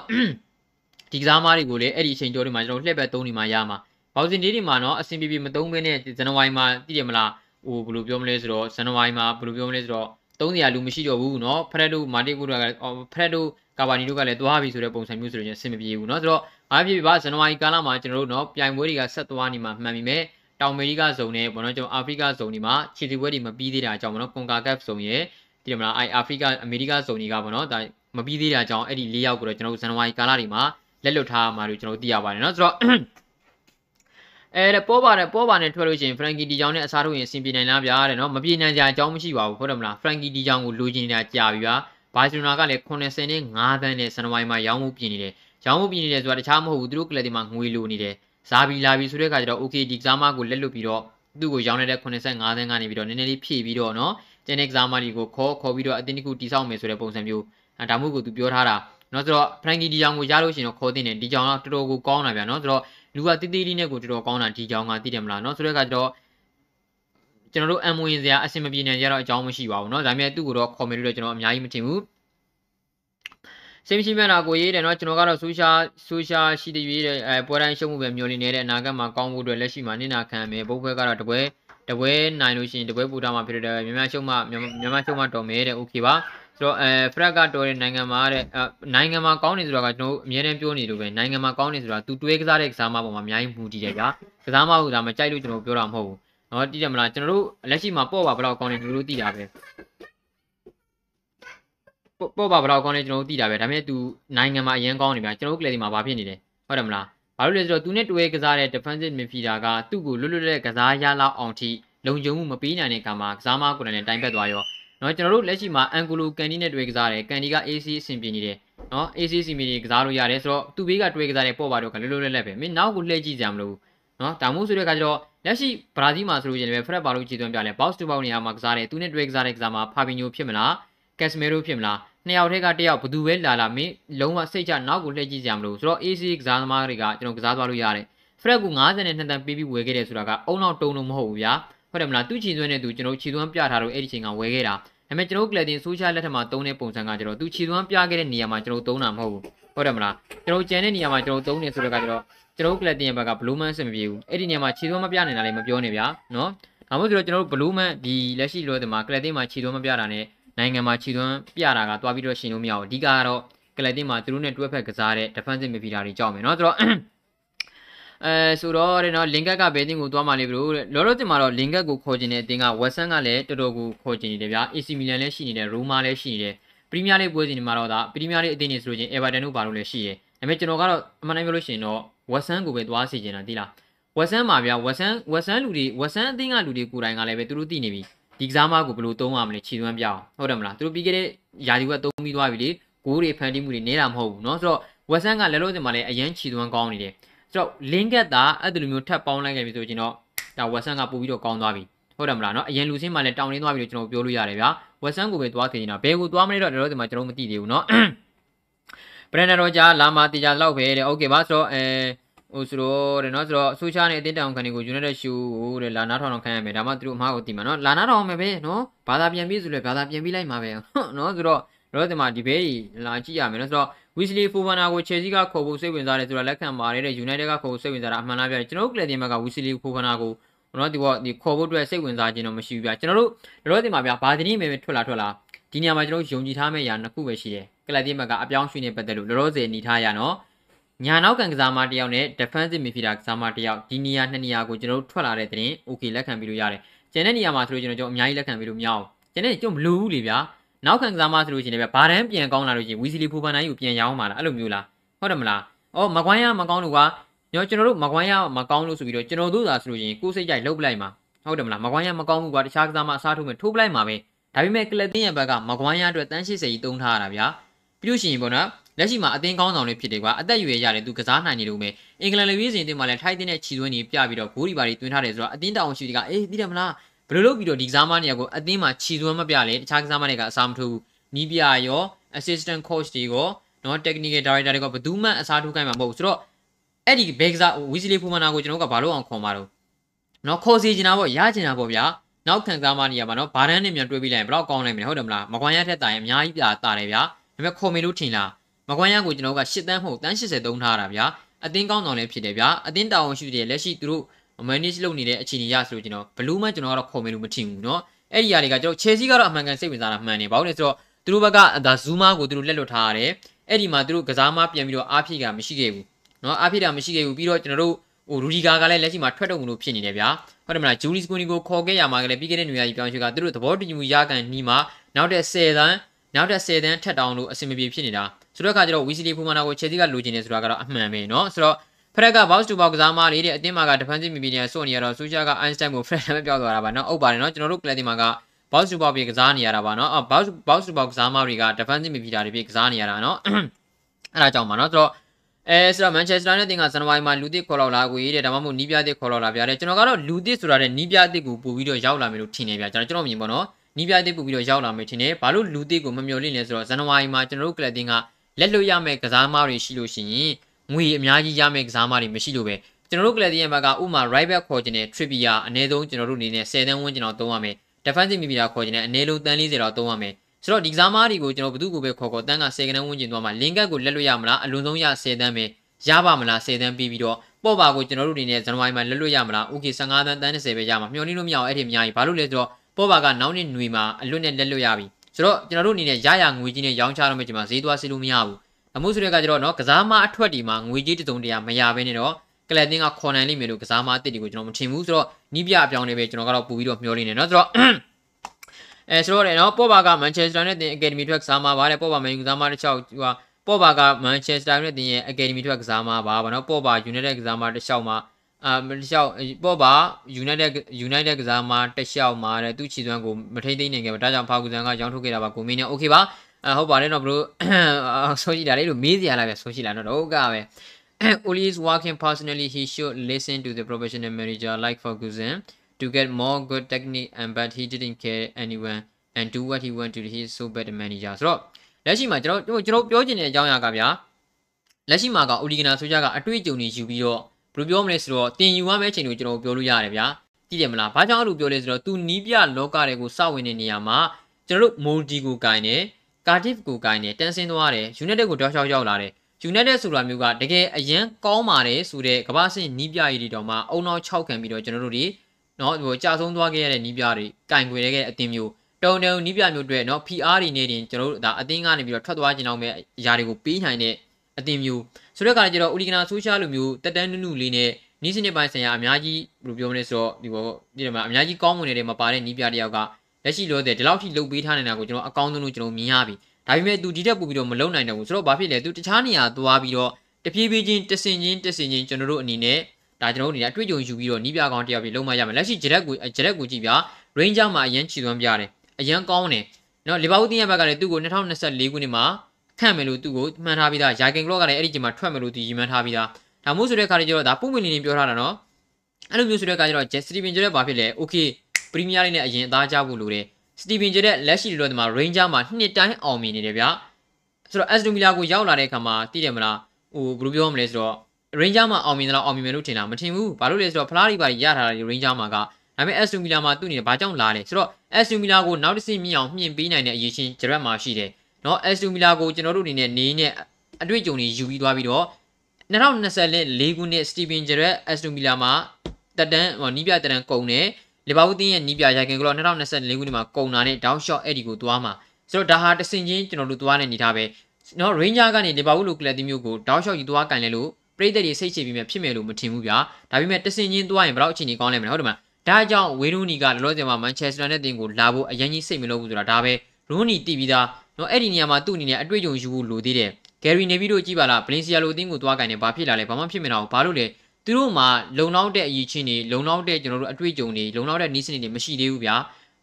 ဒီကစားမားတွေကိုလည်းအဲ့ဒီအချိန်ကျော်တွေမှာကျွန်တော်လှည့်ပဲသုံးနေမှာရမှာဘောက်စင်ဒေးတွေမှာနော်အဆင်ပြေပြေမသုံးဘဲနဲ့ဇန်နဝါရီမှာသိတယ်မလားဟိုဘယ်လိုပြောမလဲဆိုတော့ဇန်နဝါရီမှာဘယ်လိုပြောမလဲဆိုတော့သုံးနေရလူမရှိတော့ဘူးเนาะဖရက်တို့မာတီကိုတို့ကဖရက်တို့ ကာဗာနီတို့ကလည်းသွားပြီဆိုတဲ့ပုံစံမျိုးဆိုရင်အဆင်မပြေဘူးเนาะဆိုတော့အားဖြစ်ပါဇန်နဝါရီကာလမှာကျွန်တော်တို့เนาะပြိုင်ပွဲတွေကဆက်သွားနေမှာမှန်ပြီမဲ့တောင်အမေရိကဇုံနဲ့ဘောနော်ကျွန်တော်အာဖရိကဇုံဒီမှာခြေစီပွဲတွေမပြီးသေးတာအကြောင်းဘောနော်ကွန်ကာကပ်ဇုံရဲ့ဒီမလားအိုင်အာဖရိကအမေရိကဇုံတွေကဘောနော်ဒါမပြီးသေးတာအကြောင်းအဲ့ဒီ၄ယောက်ကိုတော့ကျွန်တော်တို့ဇန်နဝါရီကာလတွေမှာလက်လွတ်ထားမှာလို့ကျွန်တော်သိရပါတယ်เนาะဆိုတော့အဲတဲ့ပေါ်ပါတယ်ပေါ်ပါနဲ့ထွက်လို့ရှိရင်ဖရန်ကီဒီချောင်းနဲ့အစားထိုးရင်အဆင်ပြေနိုင်လားဗျာတဲ့နော်မပြေနိုင်ကြအကြောင်းမရှိပါဘူးဟုတ်တယ်မလားဖရန်ကီဒီချောင်းကိုလိုချင်နေတာကြာပြီဗျာ ဘာစီလိုနာကလည်း80နဲ့5သန်းနဲ့ဇန်နဝါရီမှာရောင်းမှုပြင်နေတယ်ရောင်းမှုပြင်နေတယ်ဆိုတာတခြားမဟုတ်ဘူးသူတို့ကလပ်ဒီမှာငွေလိုနေတယ်ဇာဘီလာဘီဆိုတဲ့အခါကျတော့ okay ဒီကစားမကိုလက်လွတ်ပြီးတော့သူ့ကိုရောင်းနေတဲ့85သန်းကနေပြီးတော့နည်းနည်းလေးဖြည့်ပြီးတော့နော်ကျန်တဲ့ကစားမတွေကိုခေါ်ခေါ်ပြီးတော့အတင်းတစ်ခုတိစောက်မယ်ဆိုတဲ့ပုံစံမျိုးဒါမှမဟုတ်ကိုသူပြောထားတာနော်ဆိုတော့ Franky ဒီကြောင်ကိုရလို့ရှိရင်တော့ခေါ်တင်တယ်ဒီကြောင်ကတော်တော်ကိုကောင်းတာဗျာနော်ဆိုတော့လူကတိတိလေးနဲ့ကိုတော်တော်ကောင်းတာဒီကြောင်ကသိတယ်မလားနော်ဆိုတော့ကကျတော့ ကျွန်တော်တို့အမဝင်စရာအဆင်မပြေနိုင်ကြတော့အကြောင်းမရှိပါဘူးเนาะဒါပေမဲ့သူ့ကိုတော့ခေါ်မယ်လို့တော့ကျွန်တော်အများကြီးမထင်ဘူးစိတ်မရှိမဲ့တာကိုရေးတယ်เนาะကျွန်တော်ကတော့ဆူရှာဆူရှာရှိတဲ့ရေးတဲ့အဲပွဲတိုင်းရှုံးမှုပဲမျောနေနေတဲ့အနာဂတ်မှာကောင်းဖို့အတွက်လက်ရှိမှာနင့်နာခံမယ်ဘုတ်ဘွဲကတော့တပွဲတပွဲနိုင်လို့ရှိရင်တပွဲပူတာမှာဖြစ်တယ်မြန်မာရှုံးမှမြန်မာရှုံးမှတော်မယ်တဲ့โอเคပါဆိုတော့အဲဖရက်ကတော့တဲ့နိုင်ငံမှာတဲ့နိုင်ငံမှာကောင်းနေဆိုတာကကျွန်တော်အများနဲ့ပြောနေလို့ပဲနိုင်ငံမှာကောင်းနေဆိုတာသူတွေးကစားတဲ့ကစားမပေါ်မှာအများကြီးမူတည်တယ်ဗျာကစားမဟုတ်တာမကြိုက်လို့ကျွန်တော်ပြောတာမဟုတ်ဘူး နော်တည်တယ်မလားကျွန်တော်တို့လက်ရှိမှာပော့ပါဘလောက်ကောင်းလဲကျွန်တော်တို့တည်တာပဲပော့ပါဘလောက်ကောင်းလဲကျွန်တော်တို့တည်တာပဲဒါပေမဲ့ तू နိုင်ငံမှာအရင်ကောင်းနေဗျာကျွန်တော်တို့ကလေးဒီမှာဘာဖြစ်နေလဲဟုတ်တယ်မလားဘာလို့လဲဆိုတော့ तू နဲ့တွဲကစားတဲ့ defensive midfielder ကသူ့ကိုလွတ်လွတ်လပ်လပ်ကစားရလောက်အောင်ထိလုံခြုံမှုမပေးနိုင်တဲ့အခါမှာကစားမကိုယ်တိုင်နဲ့တိုင်ပတ်သွားရောနော်ကျွန်တော်တို့လက်ရှိမှာအန်ဂိုလိုကန်ဒီနဲ့တွဲကစားတယ်ကန်ဒီက AC အဆင်ပြေနေတယ်နော် AC အဆင်ပြေနေကစားလို့ရတယ်ဆိုတော့သူ့ဘေးကတွဲကစားတဲ့ပော့ပါတော့ကလွတ်လွတ်လပ်လပ်ပဲမင်းနောက်ကိုလှည့်ကြည့်ကြမလို့နော်ဒါမှမဟုတ်ဆိုတဲ့အခါကျတော့ လက်ရှိဘရာဇီးမှာဆိုလို့ရှိရင်လည်းဖရက်ပါလို့ခြေသွင်းပြလဲ box to box နေရာမှာကစားတယ်သူနဲ့တွေ့ကစားတဲ့ကစားမှာဖာဘီညိုဖြစ်မလားကက်စမီရိုဖြစ်မလားနှစ်ယောက်ထဲကတစ်ယောက်ဘယ်သူပဲလာလာမင်းလုံးဝစိတ်ချနောက်ကိုလှည့်ကြည့်ကြမလို့ဆိုတော့ AC ကစားသမားတွေကကျွန်တော်ကစားသွားလို့ရတယ်ဖရက်က92တန်းပေးပြီးဝယ်ခဲ့တယ်ဆိုတာကအုံနောက်တုံလို့မဟုတ်ဘူးဗျာဟုတ်တယ်မလားသူ့ခြေသွင်းတဲ့သူကျွန်တော်ခြေသွင်းပြထားတော့အဲ့ဒီချိန်ကဝယ်ခဲ့တာဒါပေမဲ့ကျွန်တော်ကလပ်တင်ဆိုရှယ်လက်ထက်မှာသုံးတဲ့ပုံစံကကျတော့သူခြေသွမ်းပြခဲ့တဲ့နေရာမှာကျွန်တော်သုံးတာမဟုတ်ဘူးဟုတ်တယ်မလားကျွန်တော်ကြံတဲ့နေရာမှာကျွန်တော်သုံးနေဆိုတော့ကကျတော့ ကျွန်တော်ကလပ်တင်ရဲ့ဘက်ကဘလူးမန်စင်မပြေဘူးအဲ့ဒီနေရာမှာခြေသွမ်းမပြနိုင်တာလည်းမပြောနဲ့ဗျာနော်ဒါမှမဟုတ်ဆိုတော့ကျွန်တော်တို့ဘလူးမန်ဒီလက်ရှိလို့ဒီမှာကလပ်တင်မှာခြေသွမ်းမပြတာနဲ့နိုင်ငံမှာခြေသွမ်းပြတာကတွားပြီးတော့ရှင်လို့မရဘူးအဓိကကတော့ကလပ်တင်မှာသူတို့နဲ့တွဲဖက်ကစားတဲ့ defensive midfielder တွေကြောက်မယ်နော်ဆိုတော့အဲဆိုတော့တဲ့နော်လင်ကက်ကဘယ်တင်ကိုသွားမှလဲဘလို့လောလောတင်မှာတော့လင်ကက်ကိုခေါ်ကျင်တဲ့အတင်းကဝက်ဆန်ကလည်းတော်တော်ကိုခေါ်ကျင်နေတယ်ဗျာ AC Milan လည်းရှိနေတယ်ရိုမာလည်းရှိနေတယ်ပရီးမီးယားလိပွဲစဉ်တွေမှာတော့ဒါပရီးမီးယားလိအသင်းတွေဆိုလို့ချင်းအေဗာတန်တို့ဘာလို့လဲရှိရယ်ဒါပေမဲ့ကျွန်တော်ကတော့အမှန်တမ်းပြောလို့ရှိရင်တော့ ဝက်ဆန်ကိုပဲသွားစီကျင်တာတိလားဝက်ဆန်မှာဗျာဝက်ဆန်ဝက်ဆန်လူတွေဝက်ဆန်အသင်းကလူတွေကိုယ်တိုင်ကလည်းပဲသူတို့သိနေပြီဒီကစားမကိုဘယ်လိုသုံးရမလဲခြေသွမ်းပြအောင်ဟုတ်တယ်မလားသူတို့ပြီးခဲ့တဲ့ယာဒီကသုံးပြီးသွားပြီလေဂိုးတွေဖန်တီးမှုတွေနေတာမဟုတ်ဘူးเนาะဆိုတော့ဝက်ဆန်ကလည်းလို့စင်မှာလည်းအရန်ခြေသွမ်းကောင်းနေတယ်ဆိုတော့ link ကတာအဲ့ဒီလိုမျိုးထပ်ပေါင်းလိုက်ခဲ့ပြီဆိုရင်တော့ဒါဝက်ဆန်ကပို့ပြီးတော့ကောင်းသွားပြီဟုတ်တယ်မလားเนาะအရင်လူစင်းမှလည်းတောင်းရင်းသွားပြီလို့ကျွန်တော်ပြောလို့ရတယ်ဗျာဝက်ဆန်ကိုပဲသွားခင်နေတာဘယ်ကိုသွားမလဲတော့တော့ဒီမှာကျွန်တော်မသိသေးဘူးเนาะ ဘရန်နာတော့ကြာလာမာတီကြာလောက်ပဲတဲ့โอเคပါဆိုတော့အဲဟိုဆိုတော့တဲ့နော်ဆိုတော့ဆိုရှာနဲ့အတင်းတောင်ခံတွေကို United Show တဲ့လာနာထောင်အောင်ခံရမယ်ဒါမှသူတို့အမှားကိုသိမှာနော်လာနာထောင်မယ်ပဲနော်ဘာသာပြန်ပြီးဆိုလဲဘာသာပြန်ပြီးလိုက်မှာပဲနော်ဆိုတော့တော့ဒီမှာဒီဘေးလာကြည့်ရမယ်နော်ဆိုတော့ Wesley Fofana ကို Chelsea ကခေါ်ဖို့စိတ်ဝင်စားတယ်ဆိုတာလက်ခံပါတယ်တဲ့ United ကခေါ်ဖို့စိတ်ဝင်စားတာအမှန်လားဗျကျွန်တော်တို့ကလပ်တင်ဘက်က Wesley Fofana ကိုနော်ဒီကဒီခေါ်ဖို့အတွက်စိတ်ဝင်စားခြင်းတော့မရှိဘူးဗျကျွန်တော်တို့တော့ဒီမှာဗျဘာသတင်းပဲထွက်လာထွက်လာ ဒီနေရာမှာကျွန်တော်ယုံကြည်ထားမယ့်အရာနှစ်ခုပဲရှိတယ်ကလပ်တင်ဘက်ကအပြောင်းရွှေ့နေပတ်သက်လို့လောလောဆယ်နေထားရနော်ညာနောက်ကန်ကစားမတယောက်နဲ့ defensive midfielder ကစားမတယောက်ဒီနေရာနှစ်နေရာကိုကျွန်တော်တို့ထွက်လာတဲ့တဲ့ရင် okay လက်ခံပြီးလို့ရတယ်ကျန်တဲ့နေရာမှာဆိုလို့ကျွန်တော်တို့အများကြီးလက်ခံပြီးလို့မရအောင်ကျန်တဲ့ကျွန်တော်မလိုဘူးလေဗျာနောက်ခံကစားမဆိုလို့ရှိရင်လည်းဘာတန်းပြန်ကောင်းလာလို့ရှိရင်ဝီစီလီဖူဖန်နိုင်ကိုပြန်ရောင်းပါလားအဲ့လိုမျိုးလားဟုတ်တယ်မလားအော်မကွိုင်းရမကောင်းလို့ကညောကျွန်တော်တို့မကွိုင်းရမကောင်းလို့ဆိုပြီးတော့ကျွန်တော်တို့သာဆိုလို့ရှိရင်ကိုယ်စိတ်ကြိုက်လှုပ်ပလိုက်မှာဟုတ်တယ်မလားမကွိုင်းရမကောင်းဘူးကွာတခြားကစားမအစားထိုးမယ်ထိုးပလိုက်မှာပဲ ဒါပေမဲ့ကလပ်တင်းရဲ့ဘက်ကမကွိုင်းရအတွက်တန်း80ကြီးတုံးထားရတာဗျာပြီးလို့ရှိရင်ပေါ့နော်လက်ရှိမှာအသင်းကောင်းဆောင်လေးဖြစ်တယ်ကွာအသက်အရွယ်ရတယ်သူကစားနိုင်နေလို့ပဲအင်္ဂလန်လေဝေးစဉ်တင်မှာလည်းထိုက်တဲ့ချီသွင်းနေပြပြီးတော့ဂိုးဒီပါတွေတွင်းထားတယ်ဆိုတော့အသင်းတောင်ရှိတွေကအေးသိတယ်မလားဘယ်လိုလုပ်ပြီးတော့ဒီကစားမနေရကိုအသင်းမှာချီသွင်းမပြလဲတခြားကစားမတွေကအစားမထိုးဘူးနီးပြရော assistant coach တွေရောနော် technical director တွေကဘယ်သူမှအစားထိုးခိုင်းမှာမဟုတ်ဘူးဆိုတော့အဲ့ဒီဘေကစားဝီစီလီဖူမနာကိုကျွန်တော်ကဘာလို့အောင်ခေါ်မှာတော့နော်ခေါ်စီချင်တာပေါ့ရချင်တာပေါ့ဗျာ နောက်ခံစားမနေရမှာနော်ဘာတန်းနဲ့မြန်တွေးပြီးလိုက်ရင်ဘယ်တော့ကောင်းနိုင်မလဲဟုတ်တယ်မလားမကွမ်းရထက်တာရင်အများကြီးပြတာတယ်ဗျာဒါပေမဲ့ခေါ်မေလို့ထင်လားမကွမ်းရကိုကျွန်တော်က၈တန်းမဟုတ်တန်း80သုံးထားတာဗျာအတင်းကောင်းဆောင်လည်းဖြစ်တယ်ဗျာအတင်းတာဝန်ရှိတယ်လက်ရှိသူတို့ manage လုပ်နေတဲ့အခြေအနေရဆိုလို့ကျွန်တော်ဘလို့မှကျွန်တော်ကတော့ခေါ်မေလို့မထင်ဘူးเนาะအဲ့ဒီຢာတွေကကျွန်တော် Chelsea ကတော့အမှန်ကန်စိတ်ဝင်စားတာမှန်တယ်ဘာလို့လဲဆိုတော့သူတို့ဘက်ကဒါ Zuma ကိုသူတို့လက်လွတ်ထားရတယ်အဲ့ဒီမှာသူတို့ကစားမပြန်ပြီးတော့အားဖြည့်ကမရှိခဲ့ဘူးเนาะအားဖြည့်တာမရှိခဲ့ဘူးပြီးတော့ကျွန်တော်တို့ ဟိုရူဒီဂါကလည်းလက်ရှိမှာထွက်တော့မလို့ဖြစ်နေတယ်ဗျာဟုတ်တယ်မလားဂျူလီစကူနီကိုခေါ်ခဲ့ရမှာကလည်းပြီးခဲ့တဲ့နေရာကြီးပြောင်းရွှေ့ကသူတို့သဘောတူညီမှုရကန်နီးမှာနောက်တဲ့10တန်းနောက်တဲ့10တန်းထက်တောင်လို့အဆင်မပြေဖြစ်နေတာဆိုတော့အခါကျတော့ဝီစီလီဖူမာနာကိုချယ်ဆီကလိုချင်နေဆိုတာကတော့အမှန်ပဲเนาะဆိုတော့ဖရက်က box to box ကစားမလေးတဲ့အတင်းမာက defensive midfielder ဆိုနေရတော့ဆူရှာက Einstein ကို Fred နဲ့ပြောက်သွားတာပါเนาะဟုတ်ပါတယ်เนาะကျွန်တော်တို့ Clay ဒီမှာက box to box ပြေကစားနေရတာပါเนาะ box box to box ကစားမတွေက defensive midfielder တွေပြေကစားနေရတာเนาะအဲ့ဒါကြောင့်ပါเนาะဆိုတော့ အဲဆိုတော့ Manchester United ကဇန်နဝါရီမှာလူသစ်ခေါ်လောက်လာကိုရေးတယ်ဒါမှမဟုတ်နီးပြသစ်ခေါ်လောက်လာဗျာတဲ့ကျွန်တော်ကတော့လူသစ်ဆိုတာတဲ့နီးပြသစ်ကိုပို့ပြီးတော့ရောက်လာမယ်လို့ထင်နေဗျာကျွန်တော်ကျွန်တော်မြင်ပါတော့နီးပြသစ်ပို့ပြီးတော့ရောက်လာမယ်ထင်တယ်ဘာလို့လူသစ်ကိုမမျှော်လင့်လဲဆိုတော့ဇန်နဝါရီမှာကျွန်တော်တို့ကလပ်တင်ကလက်လွတ်ရမယ့်ကစားမတွေရှိလို့ရှိရင်ငွေအများကြီးရမယ့်ကစားမတွေမရှိလို့ပဲကျွန်တော်တို့ကလပ်တင်ရဲ့ဘက်ကဥမာ right back ခေါ်ခြင်းနဲ့ trivia အနည်းဆုံးကျွန်တော်တို့အနေနဲ့10တန်းဝန်းကျင်တော့သုံးရမယ် defensive midfielder ခေါ်ခြင်းနဲ့အနည်းဆုံးတန်း40တော့သုံးရမယ် ဆိုတော့ဒီကစားမတွေကိုကျွန်တော်ဘယ်သူကိုပဲခေါ်ခေါ်တန်းက10ကန်းဝန်းကျင်သွားမှာ link ကိုလက်လွတ်ရမလားအလွန်ဆုံးရ10တန်းပဲရပါမလား10တန်းပြီးပြီးတော့ပေါ့ပါကိုကျွန်တော်တို့အနေနဲ့ဇန်နဝါရီမှာလက်လွတ်ရမလား okay 15တန်းတန်း30ပဲရမှာမျှော်လင့်လို့မရအောင်အဲ့ဒီအများကြီးဘာလို့လဲဆိုတော့ပေါ့ပါကနောက်နှစ်ຫນွေမှာအလွတ်နဲ့လက်လွတ်ရပြီဆိုတော့ကျွန်တော်တို့အနေနဲ့ရရငွေကြီးနဲ့ရောင်းချတော့မှဒီမှာဈေးသွားစီလို့မရဘူးအမှုဆိုတဲ့ကကျတော့နော်ကစားမအထွက်ဒီမှာငွေကြီးတုံတရာမရဘဲနဲ့တော့ကလပ်တင်းကခေါ်နိုင်လိမ့်မယ်လို့ကစားမအစ်စ်တွေကိုကျွန်တော်မထင်ဘူးဆိုတော့နီးပြအပြောင်းလေးပဲကျွန်တော်ကတော့ပူပြီးတော့မျှော်လင့်နေနော်ဆိုတော့ အဲဆိုတော့လေနော်ပေါ့ပါကမန်ချက်စတာနဲ့တင်အကယ်ဒမီထွက်ကစားမပါတယ်ပေါ့ပါမန်ယူကစားမတစ်ချောက်ဟိုပေါ့ပါကမန်ချက်စတာနဲ့တင်ရဲ့အကယ်ဒမီထွက်ကစားမပါဘာနော်ပေါ့ပါယူနိုက်တက်ကစားမတစ်ချောက်မှာအာတခြားပေါ့ပါ United United ကစားမတက်လျှောက်မှာတဲ့သူ့ချီသွမ်းကိုမထိမ့်သိမ့်နိုင်ခဲ့ပါဒါကြောင့်ဖာကူဇန်ကရောင်းထုတ်ခဲ့တာပါကိုမင်းနဲ့ okay ပါအဟုတ်ပါတယ်နော်ဘလို့ဆိုကြည့်တာလေလို့မေးစရာလာပဲဆိုကြည့်လာတော့တော့ကပဲ Oli is working personally he should listen to the professional manager like Ferguson to get more good technique and but he didn't care anyone and do what he want to he is so bad manager ဆိုတော့လက်ရှိမှာကျွန်တော်ကျွန်တော်ပြောချင်တဲ့အကြောင်းအရာကဗျာလက်ရှိမှာက Oli Gunnar ဆိုကြကအတွေ့အကြုံတွေယူပြီးတော့ဘယ်လိုပြောမလဲဆိုတော့တင်ယူရမယ့်အချိန်ကိုကျွန်တော်ပြောလို့ရတယ်ဗျာကြည့်တယ်မလားဘာကြောင့်အဲ့လိုပြောလဲဆိုတော့သူနီးပြလောကတွေကိုစဝင်တဲ့နေရာမှာကျွန်တော်တို့ Moldy ကိုကင်တယ်ကာဒီဖ်ကိုကိုင်းတယ်တန်းဆင်းသွားတယ်ယူနိုက်တက်ကိုတောက်လျှောက်ရောက်လာတယ်ယူနိုက်တက်ဆိုတာမျိုးကတကယ်အရင်ကောင်းပါတယ်ဆိုတဲ့ကမ္ဘာ့ဆင့်နီးပြရည်တွေတောင်မှအုံနောက်6ခံပြီးတော့ကျွန်တော်တို့တွေ နော်ဟိုကြာဆုံးသွားခဲ့ရတဲ့နီးပြတွေကင်ခွေတဲ့အတင်းမျိုးတုံတုံနီးပြမျိုးတွေနော် PR တွေနေတင်ကျွန်တော်တို့ဒါအတင်းကနေပြီးတော့ထွက်သွားခြင်းအောင်ပဲအရာတွေကိုပေးနိုင်တဲ့အတင်းမျိုးဆိုတဲ့အခါကျတော့ Uligana Social လိုမျိုးတက်တန်းနုနုလေးနဲ့နီးစနစ်ပိုင်းဆိုင်ရာအများကြီးဘယ်လိုပြောမလဲဆိုတော့ဒီဘောဒီမှာအများကြီးကောင်းမွန်နေတဲ့မပါတဲ့နီးပြတယောက်ကလက်ရှိလို့တဲ့ဒီလောက်ထိလုပ်ပေးထားနေတာကိုကျွန်တော်အကောင်းဆုံးလို့ကျွန်တော်မြင်ရပြီဒါပေမဲ့သူဒီတက်ပူပြီးတော့မလုံနိုင်တော့ဘူးဆိုတော့ဘာဖြစ်လဲသူတခြားနေရာသွားပြီးတော့တပြေးပြေးချင်းတဆင်ချင်းတဆင်ချင်းကျွန်တော်တို့အနေနဲ့ ဒါကျွန်တော်တို့အနေနဲ့အတွေ့အကြုံယူပြီးတော့နီးပြကောင်တယောက်ပြီးလုံးမရမယ်လက်ရှိဂျရက်ကိုဂျရက်ကိုကြည့်ပြ Ranger မှာအရင်ခြေသွမ်းပြတယ်အရင်ကောင်းတယ်နော်လီဗာပူးတင်းရဲ့ဘက်ကလည်းသူ့ကို2024ခုနှစ်မှာခန့်မယ်လို့သူ့ကိုမှန်ထားပြီးသားယာကင်ကလော့ကလည်းအဲ့ဒီချိန်မှာထွက်မယ်လို့သူရည်မှန်းထားပြီးသားဒါမို့ဆိုတဲ့ခါကျတော့ဒါပုံမှန်လင်းလင်းပြောထားတာနော်အဲ့လိုမျိုးဆိုတဲ့ခါကျတော့ Jet Steven ကျတဲ့ဘာဖြစ်လဲ Okay ပရီးမီးယားလိနဲ့အရင်အသားကျဖို့လိုတယ်စတီဗင်ဂျက်တဲ့လက်ရှိလိုတော့ဒီမှာ Ranger မှာနှစ်တိုင်းအောင်မြင်နေတယ်ဗျဆိုတော့ Aston Villa ကိုရောက်လာတဲ့အခါမှာသိတယ်မလားဟိုဘယ်လိုပြောမလဲဆိုတော့ Ranger မှာအောင်မြင်တယ်လို့အောင်မြင်မယ်လို့ထင်တာမထင်ဘူးဘာလို့လဲဆိုတော့ဖလားတွေပါရထားတာ Ranger မှာကဒါပေမဲ့ Aston Villa မှာသူ့အနေနဲ့ဘာကြောင့်လာလဲဆိုတော့ Aston Villa ကိုနောက်တစ်ဆင့်မြင့်အောင်မြင့်ပေးနိုင်တဲ့အရေးချင်းဂျရက်မှာရှိတယ်နော် Aston Villa ကိုကျွန်တော်တို့အနေနဲ့နေနဲ့အတွေ့အကြုံတွေယူပြီးသွားပြီးတော့2024ခုနှစ် Steven Gerrard Aston Villa မှာတက်တန်းနီးပြတက်တန်းကုန်တယ်လီဗာပူးတင်းရဲ့နီးပြရိုက်ကင်ကလော့2024ခုနှစ်မှာကုန်တာနဲ့တောင်းရှော့အဲ့ဒီကိုသွားမှာဆိုတော့ဒါဟာတဆင်ချင်းကျွန်တော်တို့သွားနေနေထားပဲနော် Ranger ကနေလီဗာပူးလိုကလပ်တီမျိုးကိုတောင်းရှော့ယူသွားကန်လဲလို့ ပရိသတ်တွေစိတ်ချပြီးမြဖြစ်မယ်လို့မထင်ဘူးဗျာဒါပေမဲ့တဆင်ချင်းသွားရင်ဘယ်တော့အခြေအနေကောင်းလဲမလဲဟုတ်တယ်မလားဒါကြောင့်ဝေရူနီကလောလောဆယ်မှာမန်ချက်စတာနဲ့တင်ကိုလာဖို့အရင်ကြီးစိတ်မလို့ဘူးဆိုတာဒါပဲရူနီတီးပြီးသားနော်အဲ့ဒီနေရာမှာသူ့အနေနဲ့အတွေ့အကြုံယူဖို့လိုသေးတယ်ဂယ်ရီနေပြီးတော့ကြည့်ပါလားဗလင်စီယာလိုအသင်းကိုသွားကင်နေဘာဖြစ်လာလဲဘာမှဖြစ်မနေတော့ဘာလို့လဲသူတို့မှာလုံလောက်တဲ့အရေးချင်းတွေလုံလောက်တဲ့ကျွန်တော်တို့အတွေ့အကြုံတွေလုံလောက်တဲ့နီးစနစ်တွေမရှိသေးဘူးဗျာ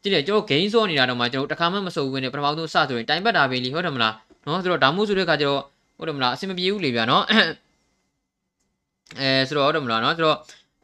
ကြည့်တယ်ကျွန်တော် gain ဆော့နေတာတော့မှကျွန်တော်တခါမှမစုံဘူးနဲ့ပထမဆုံးစဆိုရင်တိုင်ပတ်တာပဲလीဟုတ်တယ်မလားနော်ဆိုတော့ဒါမှမဟုတ်ဆိုတဲ့ခါကျတော့ဟုတ်တယ်မလားအဆင်မပြေဘူးလေဗျာနော် အဲဆိုတော့ဟုတ်တယ်မလားနော်ဆိုတော့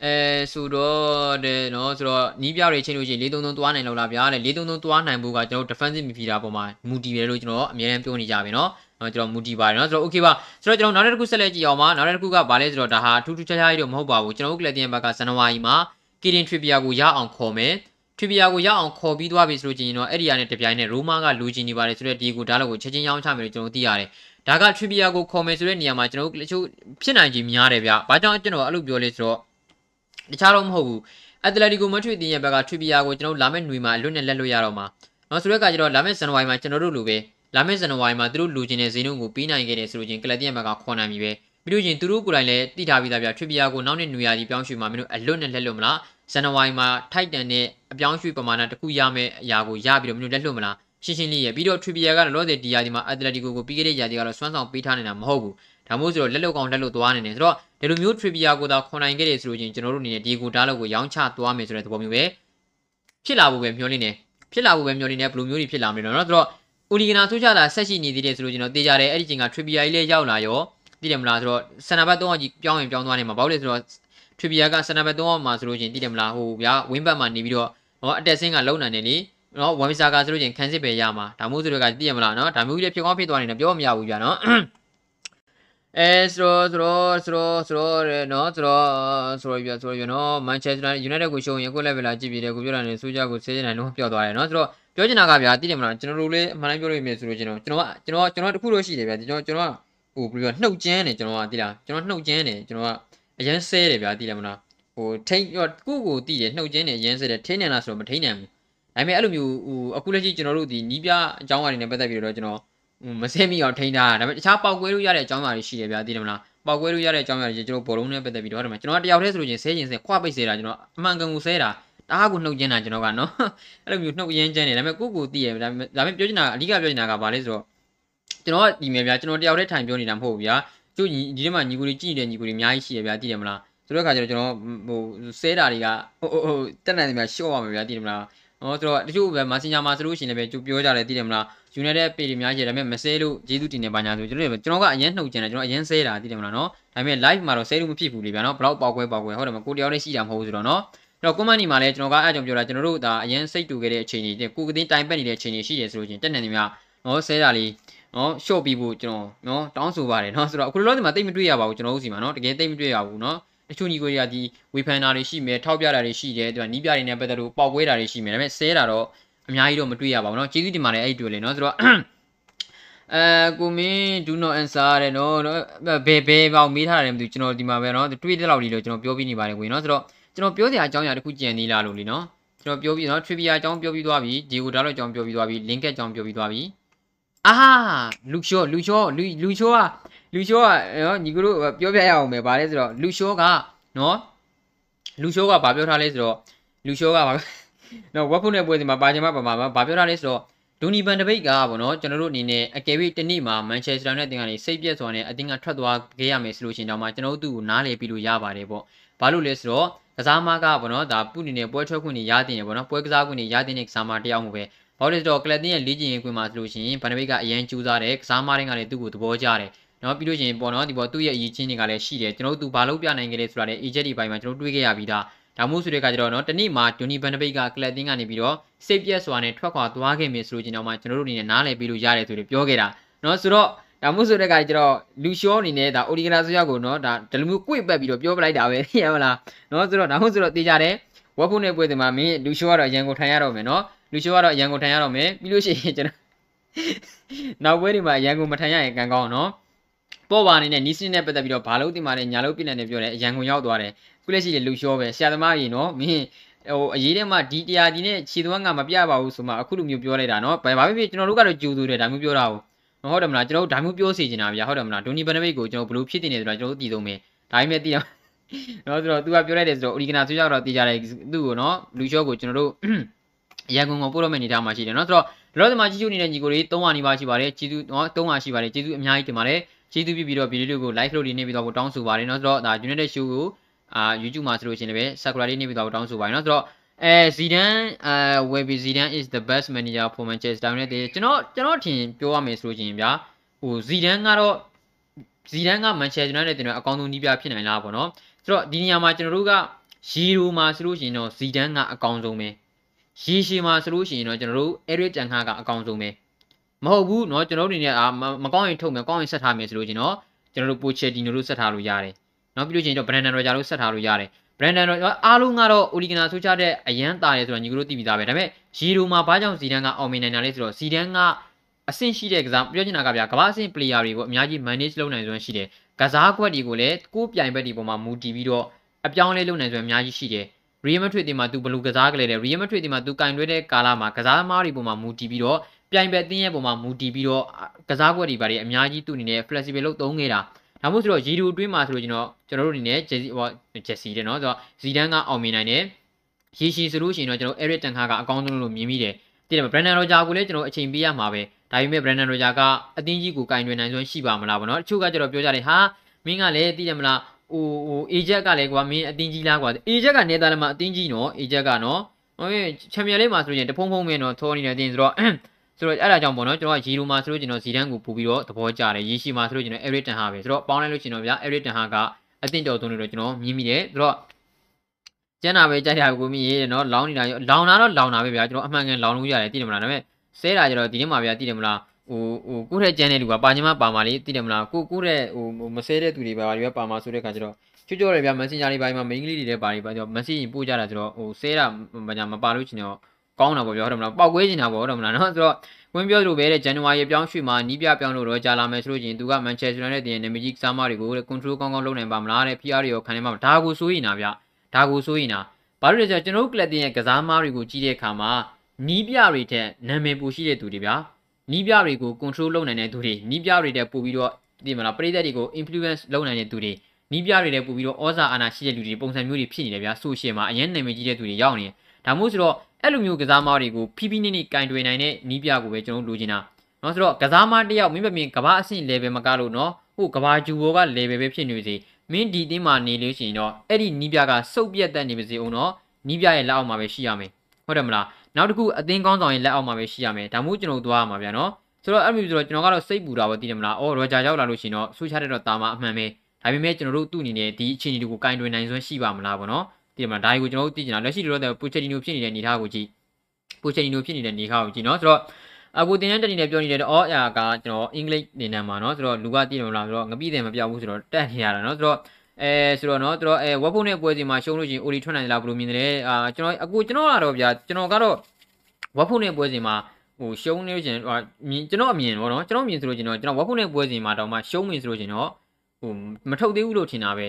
အဲဆိုတော့တဲ့နော်ဆိုတော့နီးပြတွေချင်းလို့ရှိရင်433သွားနိုင်လို့လားဗျာတဲ့433သွားနိုင်ဖို့ကကျွန်တော် defensive midfielder ပေါ်မှာမူတည်တယ်လို့ကျွန်တော်အများအားပြောနေကြပြီနော်နော်ကျွန်တော်မူတည်ပါတယ်နော်ဆိုတော့ okay ပါဆိုတော့ကျွန်တော်နောက်တစ်ခုဆက်လက်ကြည့်အောင်ပါနောက်တစ်ခုကဘာလဲဆိုတော့ဒါဟာထူးထူးခြားခြားကြီးတော့မဟုတ်ပါဘူးကျွန်တော်တို့ကလပ်တင်ဘက်ကဇန်နဝါရီမှာကီဒင်ထရီပီယာကိုရအောင်ခေါ်မယ်ထရီပီယာကိုရအောင်ခေါ်ပြီးသွားပြီဆိုလို့ချင်းတော့အဲ့ဒီကနေတပြိုင်နက်ရိုမာကလူချင်းနေပါတယ်ဆိုတော့ဒီကိုဒါလောက်ကိုချက်ချင်းရောင်းချမယ်လို့ကျွန်တော်သိရတယ် ဒါကထရီပီယာကိုခေါ်မယ်ဆိုတဲ့နေရာမှာကျွန်တော်တို့တချို့ဖြစ်နိုင်ခြင်းများတယ်ဗျ။ဘာကြောင့်ကျွန်တော်အဲ့လိုပြောလဲဆိုတော့တခြားတော့မဟုတ်ဘူး။အက်တလက်တီကိုမထွေတင်ရဲ့ဘက်ကထရီပီယာကိုကျွန်တော်လာမယ့်ຫນွေမှာလွတ်နဲ့လက်လွတ်ရတော့မှာ။နော်ဆိုတဲ့အခါကျတော့လာမယ့်ဇန်နဝါရီမှာကျွန်တော်တို့လိုပဲလာမယ့်ဇန်နဝါရီမှာသူတို့လူချင်းတဲ့ဈေးနှုန်းကိုပြီးနိုင်ခဲ့တယ်ဆိုလို့ချင်းကလပ်တင်ရဲ့ဘက်ကခေါ်နိုင်ပြီပဲ။ပြီးလို့ချင်းသူတို့ကိုယ်တိုင်လည်းတိထားပြီးသားဗျ။ထရီပီယာကိုနောက်နှစ်ຫນွေရာကြီးပြောင်းရွှေ့မှာမင်းတို့အလွတ်နဲ့လက်လွတ်မလား။ဇန်နဝါရီမှာထိုက်တန်တဲ့အပြောင်းရွှေ့ပမာဏတစ်ခုရမယ့်အရာကိုရပြီးတော့မင်းတို့လက်လွတ်မလား။ ရှင်းရှင်းလေးရပြီးတော့ Trippier ကလောလောဆယ်ဒီရာဒီမှာ Atletico ကိုပြီးခဲ့တဲ့ရာသီကတော့စွမ်းဆောင်ပေးထားနေတာမဟုတ်ဘူးဒါမှမဟုတ်ဆိုတော့လက်လုတ်ကောင်လက်လုတ်သွားနေတယ်ဆိုတော့ဒီလိုမျိုး Trippier ကိုသာခွန်နိုင်ခဲ့တယ်ဆိုလို့ချင်းကျွန်တော်တို့အနေနဲ့ဒီကိုဒါလောက်ကိုရောင်းချသွားမယ်ဆိုတဲ့သဘောမျိုးပဲဖြစ်လာဖို့ပဲမျှော်လင့်နေဖြစ်လာဖို့ပဲမျှော်လင့်နေဘယ်လိုမျိုးတွေဖြစ်လာမလဲနော်ဆိုတော့ူလီဂနာဆိုကြတာဆက်ရှိနေသေးတယ်ဆိုလို့ကျွန်တော်သိကြတယ်အဲ့ဒီချိန်က Trippier ကြီးလည်းရောက်လာရောသိတယ်မလားဆိုတော့စန်နာဘတ်၃အောင်ကြီးပြောင်းရင်ပြောင်းသွားနေမှာဘာလို့လဲဆိုတော့ Trippier ကစန်နာဘတ်၃အောင်မှာဆိုလို့ချင်းသိတယ်မလားဟိုဗျာဝင်းဘတ်မှာနေပြီးတော့ဟောအတက်ဆင်းကလုံနိုင်တယ်လေ နော်ဝမ်မီစာကဆိုလို့ချင်းခန်းစစ်ပဲရမှာဒါမျိုးဆိုတော့ကသိရမလားနော်ဒါမျိုးကြီးဖြစ်ကောင်းဖြစ်သွားနေတယ်ပြောမရဘူးဗျာနော်အဲဆိုတော့ဆိုတော့ဆိုတော့ဆိုတော့ရနော်ဆိုတော့ဆိုတော့ပြဆိုတော့ရနော်မန်ချက်စတာယူနိုက်တက်ကိုရှုံရင်ကိုလက်ဗလာကြည့်ပြီးတယ်ကိုပြောတာနေဆိုကြကိုဆေးနေလုံးပျောက်သွားတယ်နော်ဆိုတော့ပြောချင်တာကဗျာသိတယ်မလားကျွန်တော်တို့လည်းအမှန်တမ်းပြောလို့ရမယ်ဆိုလို့ကျွန်တော်ကျွန်တော်ကကျွန်တော်ကျွန်တော်တခုလို့ရှိတယ်ဗျာကျွန်တော်ကျွန်တော်ကဟိုဘယ်လိုနှုတ်ကျန်းတယ်ကျွန်တော်ကသိလားကျွန်တော်နှုတ်ကျန်းတယ်ကျွန်တော်ကအရန်ဆဲတယ်ဗျာသိတယ်မလားဟိုထိတ်ကိုကိုသိတယ်နှုတ်ကျန်းတယ်ရန်ဆဲတယ်ထိန်းနေလားဆိုတော့မထိန်းနိုင်ဘူး ဒါပေမဲ့အဲ့လိုမျိုးဟိုအခုလက်ရှိကျွန်တော်တို့ဒီနီးပြအကြောင်းအရာတွေနဲ့ပတ်သက်ပြီးတော့ကျွန်တော်မစဲမိအောင်ထိန်းထားတာဒါပေမဲ့တခြားပေါက်ကွဲလို့ရတဲ့အကြောင်းအရာတွေရှိတယ်ဗျာသိတယ်မလားပေါက်ကွဲလို့ရတဲ့အကြောင်းအရာတွေကျွန်တော်ဘောလုံးနဲ့ပတ်သက်ပြီးတော့ဒါပေမဲ့ကျွန်တော်တယောက်တည်းဆိုလို့ချင်းဆဲချင်းဆဲခွပိတ်ဆဲတာကျွန်တော်အမှန်ကန်ကိုဆဲတာတအားကိုနှုတ်ကျင်းတာကျွန်တော်ကနော်အဲ့လိုမျိုးနှုတ်ရင်းကျင်းနေဒါပေမဲ့ကိုကိုတည်ရဒါပေမဲ့ဒါပေမဲ့ပြောချင်တာအဓိကပြောချင်တာကဘာလဲဆိုတော့ကျွန်တော်ကဒီမယ်ဗျာကျွန်တော်တယောက်တည်းထိုင်ပြောနေတာမဟုတ်ဘူးဗျာကျို့ဒီထဲမှာညီကိုတွေကြည့်နေတဲ့ညီကိုတွေအများကြီးရှိရဗျာတည်တယ်မလားဆိုတော့အခါကျတော့ကျွန်တော်ဟိုဆဲတာတွေကဟိုဟိုတက်နိုင်တယ်ဗျာရှော့ရမှာဗျာတည်တယ်မလား ဟောဆိုတော့တချို့ပဲ Messenger မှာဆိုလို့ရှိရင်လည်းပဲကျပြောကြတယ်သိတယ်မလား United page တွေများကြီးတယ်ဒါပေမဲ့မဆဲလို့ဂျေဇူးတင်နေပါညာဆိုကျွန်တော်တို့ကျွန်တော်ကအရင်နှုတ်ကြတယ်ကျွန်တော်အရင်ဆဲတာသိတယ်မလားနော်ဒါပေမဲ့ live မှာတော့ဆဲလို့မဖြစ်ဘူးလေဗျာနော်ဘလောက်ပေါက်ကွဲပေါက်ကွဲဟုတ်တယ်မကိုတယောက်လေးရှိတာမဟုတ်ဘူးဆိုတော့နော်အဲ့တော့ comment ဒီမှာလည်းကျွန်တော်ကအဲ့ကြောင့်ပြောတာကျွန်တော်တို့ဒါအရင်စိတ်တူခဲ့တဲ့အချိန်ကြီးကိုကတင်းတိုင်ပတ်နေတဲ့အချိန်ကြီးရှိတယ်ဆိုလို့ချင်းတက်နေနေများနော်ဆဲတာလေးနော်ရှော့ပြီးဖို့ကျွန်တော်နော်တောင်းဆိုပါတယ်နော်ဆိုတော့အခုလောလောဆယ်မှာတိတ်မတွေ့ရပါဘူးကျွန်တော်တို့စီမှာနော်တကယ်တိတ်မတွေ့ရဘူးနော် တချို့ညီကိုတွေကဒီဝေဖန်တာတွေရှိမယ်ထောက်ပြတာတွေရှိတယ်သူကနီးပြတွေနဲ့ပတ်သက်လို့ပေါက်ကွဲတာတွေရှိမယ်ဒါပေမဲ့ဆဲတာတော့အများကြီးတော့မတွေ့ရပါဘူးเนาะကျေးဇူးတင်ပါတယ်အဲ့ဒီတွေ့လေเนาะဆိုတော့အဲကိုမင်း do not answer ရတယ်နော်ဘယ်ဘယ်ပေါက်မေးထားတယ်မသိဘူးကျွန်တော်ဒီမှာပဲเนาะတွေ့တဲ့လောက်လေးတော့ကျွန်တော်ပြောပြနေပါတယ်ကိုเนาะဆိုတော့ကျွန်တော်ပြောစရာအကြောင်းအရာတစ်ခုကြံနေလားလို့လीเนาะကျွန်တော်ပြောပြီးเนาะ trivia အကြောင်းပြောပြီးသွားပြီဒီကိုဒါတော့အကြောင်းပြောပြီးသွားပြီ link အကြောင်းပြောပြီးသွားပြီအာလူရှိုးလူရှိုးလူလူရှိုးက လူရှိုးကနော်ညီကတို့ပြောပြရအောင်ပဲဗါလဲဆိုတော့လူရှိုးကနော်လူရှိုးကဘာပြောထားလဲဆိုတော့လူရှိုးကဘာနော်ဝက်ဖုတ်နဲ့ပွဲစီမှာပါချင်မှပါမှာဘာပြောထားလဲဆိုတော့ဒိုနီဘန်တပိတ်ကပေါ့နော်ကျွန်တော်တို့အနေနဲ့အကယ်၍တနေ့မှာမန်ချက်စတာနဲ့အသင်းကနေစိတ်ပြက်စွာနဲ့အသင်းကထွက်သွားခဲ့ရမယ်ဆိုလို့ရှိရင်တော့မှကျွန်တော်တို့သူ့ကိုနားလည်ပြီးလို့ရပါတယ်ပေါ့ဘာလို့လဲဆိုတော့ကစားမကပေါ့နော်ဒါပုနေနဲ့ပွဲထွက်ခွင့်နေရတင်ရပေါ့နော်ပွဲကစားခွင့်နေရတင်တဲ့ကစားမတယောက်မှုပဲဘာလို့လဲဆိုတော့ကလပ်တင်ရဲ့လေ့ကျင့်ရေးခွင့်မှာဆိုလို့ရှိရင်ဘန်တပိတ်ကအရန်ကျူးစားတယ်ကစားမတွေကလည်းသူ့ကိုသဘောကျတယ် နော်ပြီးလို့ရှိရင်ပေါ့နော်ဒီပေါ်သူ့ရဲ့အရေးချင်းတွေကလည်းရှိတယ်ကျွန်တော်တို့သူဘာလို့ပြနိုင်ကြလဲဆိုတာလည်း agent ဒီဘိုင်းမှာကျွန်တော်တွေးခဲ့ရပြီးသားဒါမှမဟုတ်ဆိုတဲ့အခါကျတော့နော်တနေ့မှာဒိုနီဘန်ဒဘိတ်ကကလပ်တင်းကနေပြီးတော့စိတ်ပြက်စွာနဲ့ထွက်ခွာသွားခဲ့မယ်ဆိုလို့ကျွန်တော်မှကျွန်တော်တို့အနေနဲ့နားလည်ပြီးလို့ရတယ်ဆိုပြီးပြောခဲ့တာနော်ဆိုတော့ဒါမှမဟုတ်ဆိုတဲ့အခါကျတော့လူရှောအနေနဲ့ဒါအိုဒီဂရာဆိုရကိုနော်ဒါဒလမျိုးကိုွေ့ပက်ပြီးတော့ပြောပလိုက်တာပဲသိရမလားနော်ဆိုတော့ဒါမှမဟုတ်ဆိုတော့တေးကြတယ်ဝက်ဖို့နဲ့ပွဲစဉ်မှာမင်းလူရှောကတော့ရန်ကုန်ထိုင်ရတော့မယ်နော်လူရှောကတော့ရန်ကုန်ထိုင်ရတော့မယ်ပြီးလို့ရှိရင်ကျွန်တော်နောက်ပွဲတွေမှာရန်ကုန်မထိုင်ရရင်ကံကောင်းနော် ပေါ်ပါအနေနဲ့နီးစင်းနဲ့ပတ်သက်ပြီးတော့ဘာလို့တင်ပါလဲညာလို့ပြလက်နဲ့ပြောတယ်အရန်ကုန်ရောက်သွားတယ်ခုလက်ရှိလေလူလျှောပဲဆရာသမားကြီးနော်မင်းဟိုအရေးထဲမှာဒီတရားဒီနဲ့ခြေသွမ်းကမပြပါဘူးဆိုမှအခုလိုမျိုးပြောလိုက်တာနော်ဘာဖြစ်ဖြစ်ကျွန်တော်တို့ကတော့ကြိုးသူတယ်ဒါမျိုးပြောတာဟုတ်ဟုတ်တယ်မလားကျွန်တော်တို့ဒါမျိုးပြောစီချင်တာဗျာဟုတ်တယ်မလားဒိုနီဘန်နဘိတ်ကိုကျွန်တော်ဘလို့ဖြစ်တင်နေဆိုတာကျွန်တော်တို့တည်သုံးမယ်ဒါပေမဲ့တည်အောင်နော်ဆိုတော့ तू ကပြောလိုက်တယ်ဆိုတော့ original ဆွေးရောက်တော့တည်ကြတယ်သူ့ကိုနော်လူလျှောကိုကျွန်တော်တို့ရန်ကုန်ကိုပို့တော့မယ့်အနေထားမှာရှိတယ်နော်ဆိုတော့လောလောဆယ်မှာကြီးကျူနေတဲ့ညီကိုလေး300နီးပါးရှိပါတယ်ကျေးဇူးနော်300ရှိပါတယ်ကျေးဇူးအများကြီးတင်ပါတယ် ကျေးဇူးပြုပြီးတော့ဗီဒီယိုကို like လုပ်လေးနေပြီးတော့တောင်းဆိုပါတယ်နော်ဆိုတော့ဒါ United Show ကိုအာ YouTube မှာဆိုလို့ရှိရင်လည်း Sakura လေးနေပြီးတော့တောင်းဆိုပါတယ်နော်ဆိုတော့အဲဇီဒန်အဲ Webby Zidane is the best manager for Manchester United ကျွန်တော်ကျွန်တော်ထင်ပြောရမယ်ဆိုလို့ရှိရင်ဗျာဟိုဇီဒန်ကတော့ဇီဒန်က Manchester United တင်တော့အကောင်းဆုံးနီးပြဖြစ်နိုင်လားပေါ့နော်ဆိုတော့ဒီနေရာမှာကျွန်တော်တို့ကရီရိုမှာဆိုလို့ရှိရင်တော့ဇီဒန်ကအကောင်းဆုံးပဲရီရှီမှာဆိုလို့ရှိရင်တော့ကျွန်တော်တို့ Eric Ten Hag ကအကောင်းဆုံးပဲ မဟုတ်ဘူးเนาะကျွန်တော်တို့အနေနဲ့အာမကောင်းရင်ထုတ်မယ်ကောင်းရင်ဆက်ထားမယ်ဆိုလို့ကျွန်တော်ကျွန်တော်တို့ပိုချယ်တီနိုတို့ဆက်ထားလို့ရတယ်เนาะပြီးလို့ချင်းတော့ Brandon Rodgers တို့ဆက်ထားလို့ရတယ် Brandon Rodgers အားလုံးကတော့ Ole Gunnar Solskjaer တဲ့အရန်တာတယ်ဆိုတော့ညီကတို့သိပြီးသားပဲဒါပေမဲ့ရီရိုမှာဘာကြောင့်ဇီဒန်ကအောင်မြင်နိုင်တာလဲဆိုတော့ဇီဒန်ကအဆင့်ရှိတဲ့ကစားပြောချင်တာကဗျာကမ္ဘာအဆင့် player တွေကိုအများကြီး manage လုပ်နိုင်စွမ်းရှိတယ်ကစားကွက်တွေကိုလည်းကိုယ်ပြိုင်ဘက်ဒီပေါ်မှာမူတည်ပြီးတော့အပြောင်းလဲလုပ်နိုင်စွမ်းအများကြီးရှိတယ် Real Madrid ဒီမှာ तू ဘလူကစားကြလေတယ် Real Madrid ဒီမှာ तू ကင်တွဲတဲ့ကာလမှာကစားသမားတွေပေါ်မှာမူတည်ပြီးတော့ ပြိုင်ဘက်တင်းရဲ့ပုံမှာမူတည်ပြီးတော့ကစားကွက်တွေပါတယ်အများကြီးသူ့အနေနဲ့ flexible လုပ်သုံးခဲ့တာဒါမှမဟုတ်ဆိုတော့ရီဒူအတွင်းမှာဆိုလို့ကျွန်တော်ကျွန်တော်တို့အနေနဲ့ဂျက်စီဟောဂျက်စီတဲ့နော်ဆိုတော့ဇီဒန်ကအောင်မြင်နိုင်တယ်ရီရှီဆိုလို့ရှိရင်တော့ကျွန်တော် Eric Ten Hag ကအကောင်းဆုံးလို့မြင်မိတယ်တည်တယ် Brandon Rodgers ကိုလည်းကျွန်တော်အချိန်ပေးရမှာပဲဒါပေမဲ့ Brandon Rodgers ကအတင်းကြီးကိုကင်တွင်နိုင်စွမ်းရှိပါမလားဗောနော်တချို့ကကျတော့ပြောကြတယ်ဟာမင်းကလည်းတည်တယ်မလားဟိုဟိုအေဂျက်ကလည်းကွာမင်းအတင်းကြီးလားကွာအေဂျက်ကနေတာလည်းမအတင်းကြီးနော်အေဂျက်ကနော်ဟိုချန်ပီယံလိမှာဆိုရင်တဖုံဖုံမင်းတော့ထောနေတယ်တင်းဆိုတော့ ဆိုတော့အဲ့ဒါကြောင့်ပေါ့နော်ကျွန်တော်ကရီလိုမှာဆိုလို့ကျွန်တော်ဇီဒန်ကိုပို့ပြီးတော့သဘောကျတယ်ရီရှိမှာဆိုလို့ကျွန်တော် Eric Ten Hag ပဲဆိုတော့ပေါင်းလိုက်လို့ကျွန်တော်ဗျာ Eric Ten Hag ကအသင့်တော်သုံးလို့ကျွန်တော်မြင်မိတယ်ဆိုတော့ကျန်တာပဲကြိုက်တာကိုမြင်ရနော်လောင်းနေတာလောင်းတာတော့လောင်းတာပဲဗျာကျွန်တော်အမှန်ကန်လောင်းလို့ရတယ်သိတယ်မလားဒါပေမဲ့ဆဲတာကျတော့ဒီနေ့မှာဗျာသိတယ်မလားဟိုဟိုကိုယ့်ထက်ကျန်တဲ့လူကပါချင်မှပါမှာလေသိတယ်မလားကိုကိုယ့်ရဲ့ဟိုမဆဲတဲ့သူတွေပါပါပါမှာဆိုတဲ့ခါကျတော့ချွတ်ချော်တယ်ဗျာ Messenger တွေပါမှာ main ကလေးတွေလည်းပါနေပါတော့ message ပို့ကြတာဆိုတော့ဟိုဆဲတာမညာမပါလို့ချင်တော့ ကောင်းတာပေါ့ဗျာဟုတ်တယ်မလားပောက်ကွဲချင်တာပေါ့ဟုတ်တယ်မလားနော်ဆိုတော့ဝင်ပြောသလိုပဲတဲ့ဇန်နဝါရီပြောင်းရွှေ့မှာနီးပြပြောင်းလို့တော့ကြာလာမယ်ဆိုလို့ချင်းသူကမန်ချက်စတာနဲ့တင်နေမကြီးကစားမတွေကိုတဲ့ control ကောင်းကောင်းလုပ်နိုင်ပါမလားတဲ့ PR တွေရောခံနိုင်ပါမလားဒါကိုစိုးရင်နာဗျဒါကိုစိုးရင်နာဘာလို့လဲဆိုတော့ကျွန်တော်တို့ကလပ်တင်ရဲ့ကစားမတွေကိုကြည့်တဲ့အခါမှာနီးပြတွေထက်နာမည်ပူရှိတဲ့သူတွေဗျာနီးပြတွေကို control လုပ်နိုင်တဲ့သူတွေနီးပြတွေတဲ့ပို့ပြီးတော့ဒီမလားပရိသတ်တွေကို influence လုပ်နိုင်တဲ့သူတွေနီးပြတွေတဲ့ပို့ပြီးတော့ဩဇာအာဏာရှိတဲ့လူတွေပုံစံမျိုးတွေဖြစ်နေတယ်ဗျာဆိုရှယ်မှာအရင်နာမည်ကြီးတဲ့သူတွေရောက်နေတယ်ဒါမှမဟုတ်ဆိုတော့ အဲ့လိုမျိုးကစားမတွေကိုဖိဖိနိနိကင်တွယ်နိုင်တဲ့နီးပြကိုပဲကျွန်တော်လိုချင်တာเนาะဆိုတော့ကစားမတယောက်မင်းမမြင်ကဘာအဆင့် level မကလို့เนาะဟိုကဘာဂျူဘောက level ပဲဖြစ်နေစေမင်းဒီတင်းမှာနေလို့ရှိရင်တော့အဲ့ဒီနီးပြကစုပ်ပြတ်တတ်နေပါစေအောင်เนาะနီးပြရဲ့လက်အောက်မှာပဲရှိရမယ်ဟုတ်တယ်မလားနောက်တစ်ခုအသင်းကောင်းဆောင်ရဲ့လက်အောက်မှာပဲရှိရမယ်ဒါမှမဟုတ်ကျွန်တော်သွားရမှာဗျာเนาะဆိုတော့အဲ့လိုဆိုတော့ကျွန်တော်ကတော့စိတ်ပူတာပဲသိတယ်မလားအော်ရောဂျာရောက်လာလို့ရှိရင်တော့ဆူချတဲ့တော့တာမအမှန်ပဲဒါပေမဲ့ကျွန်တော်တို့သူ့အနေနဲ့ဒီအခြေအနေတွေကိုကင်တွယ်နိုင်စွမ်းရှိပါမလားဗောနော် ဒီမှာဒါကိုကျွန်တော်တို့သိကြတာလက်ရှိလိုတော့ပူချက်တီနိုဖြစ်နေတဲ့အနေအထားကိုကြည့်ပူချက်တီနိုဖြစ်နေတဲ့အနေအထားကိုကြည့်နော်ဆိုတော့အခုတင်တဲ့တက်နေတဲ့ပြောနေတယ်အော်အာကကျွန်တော်အင်္ဂလိပ်နေနေမှာနော်ဆိုတော့လူကသိတယ်မလားဆိုတော့ငပိတယ်မပြောက်ဘူးဆိုတော့တက်နေရတာနော်ဆိုတော့အဲဆိုတော့နော်ဆိုတော့အဲဝက်ဖုန်းနဲ့ပွဲစီမှာရှုံးလို့ချင်းအိုလီထွက်နိုင်လားဘယ်လိုမြင်တယ်လဲအာကျွန်တော်အခုကျွန်တော်ကတော့ဗျာကျွန်တော်ကတော့ဝက်ဖုန်းနဲ့ပွဲစီမှာဟိုရှုံးနေချင်းဟာမြင်ကျွန်တော်အမြင်ပေါ့နော်ကျွန်တော်မြင်ဆိုလို့ကျွန်တော်ကျွန်တော်ဝက်ဖုန်းနဲ့ပွဲစီမှာတောင်မှရှုံးမြင်ဆိုလို့ကျွန်တော်ဟိုမထုတ်သေးဘူးလို့ထင်တာပဲ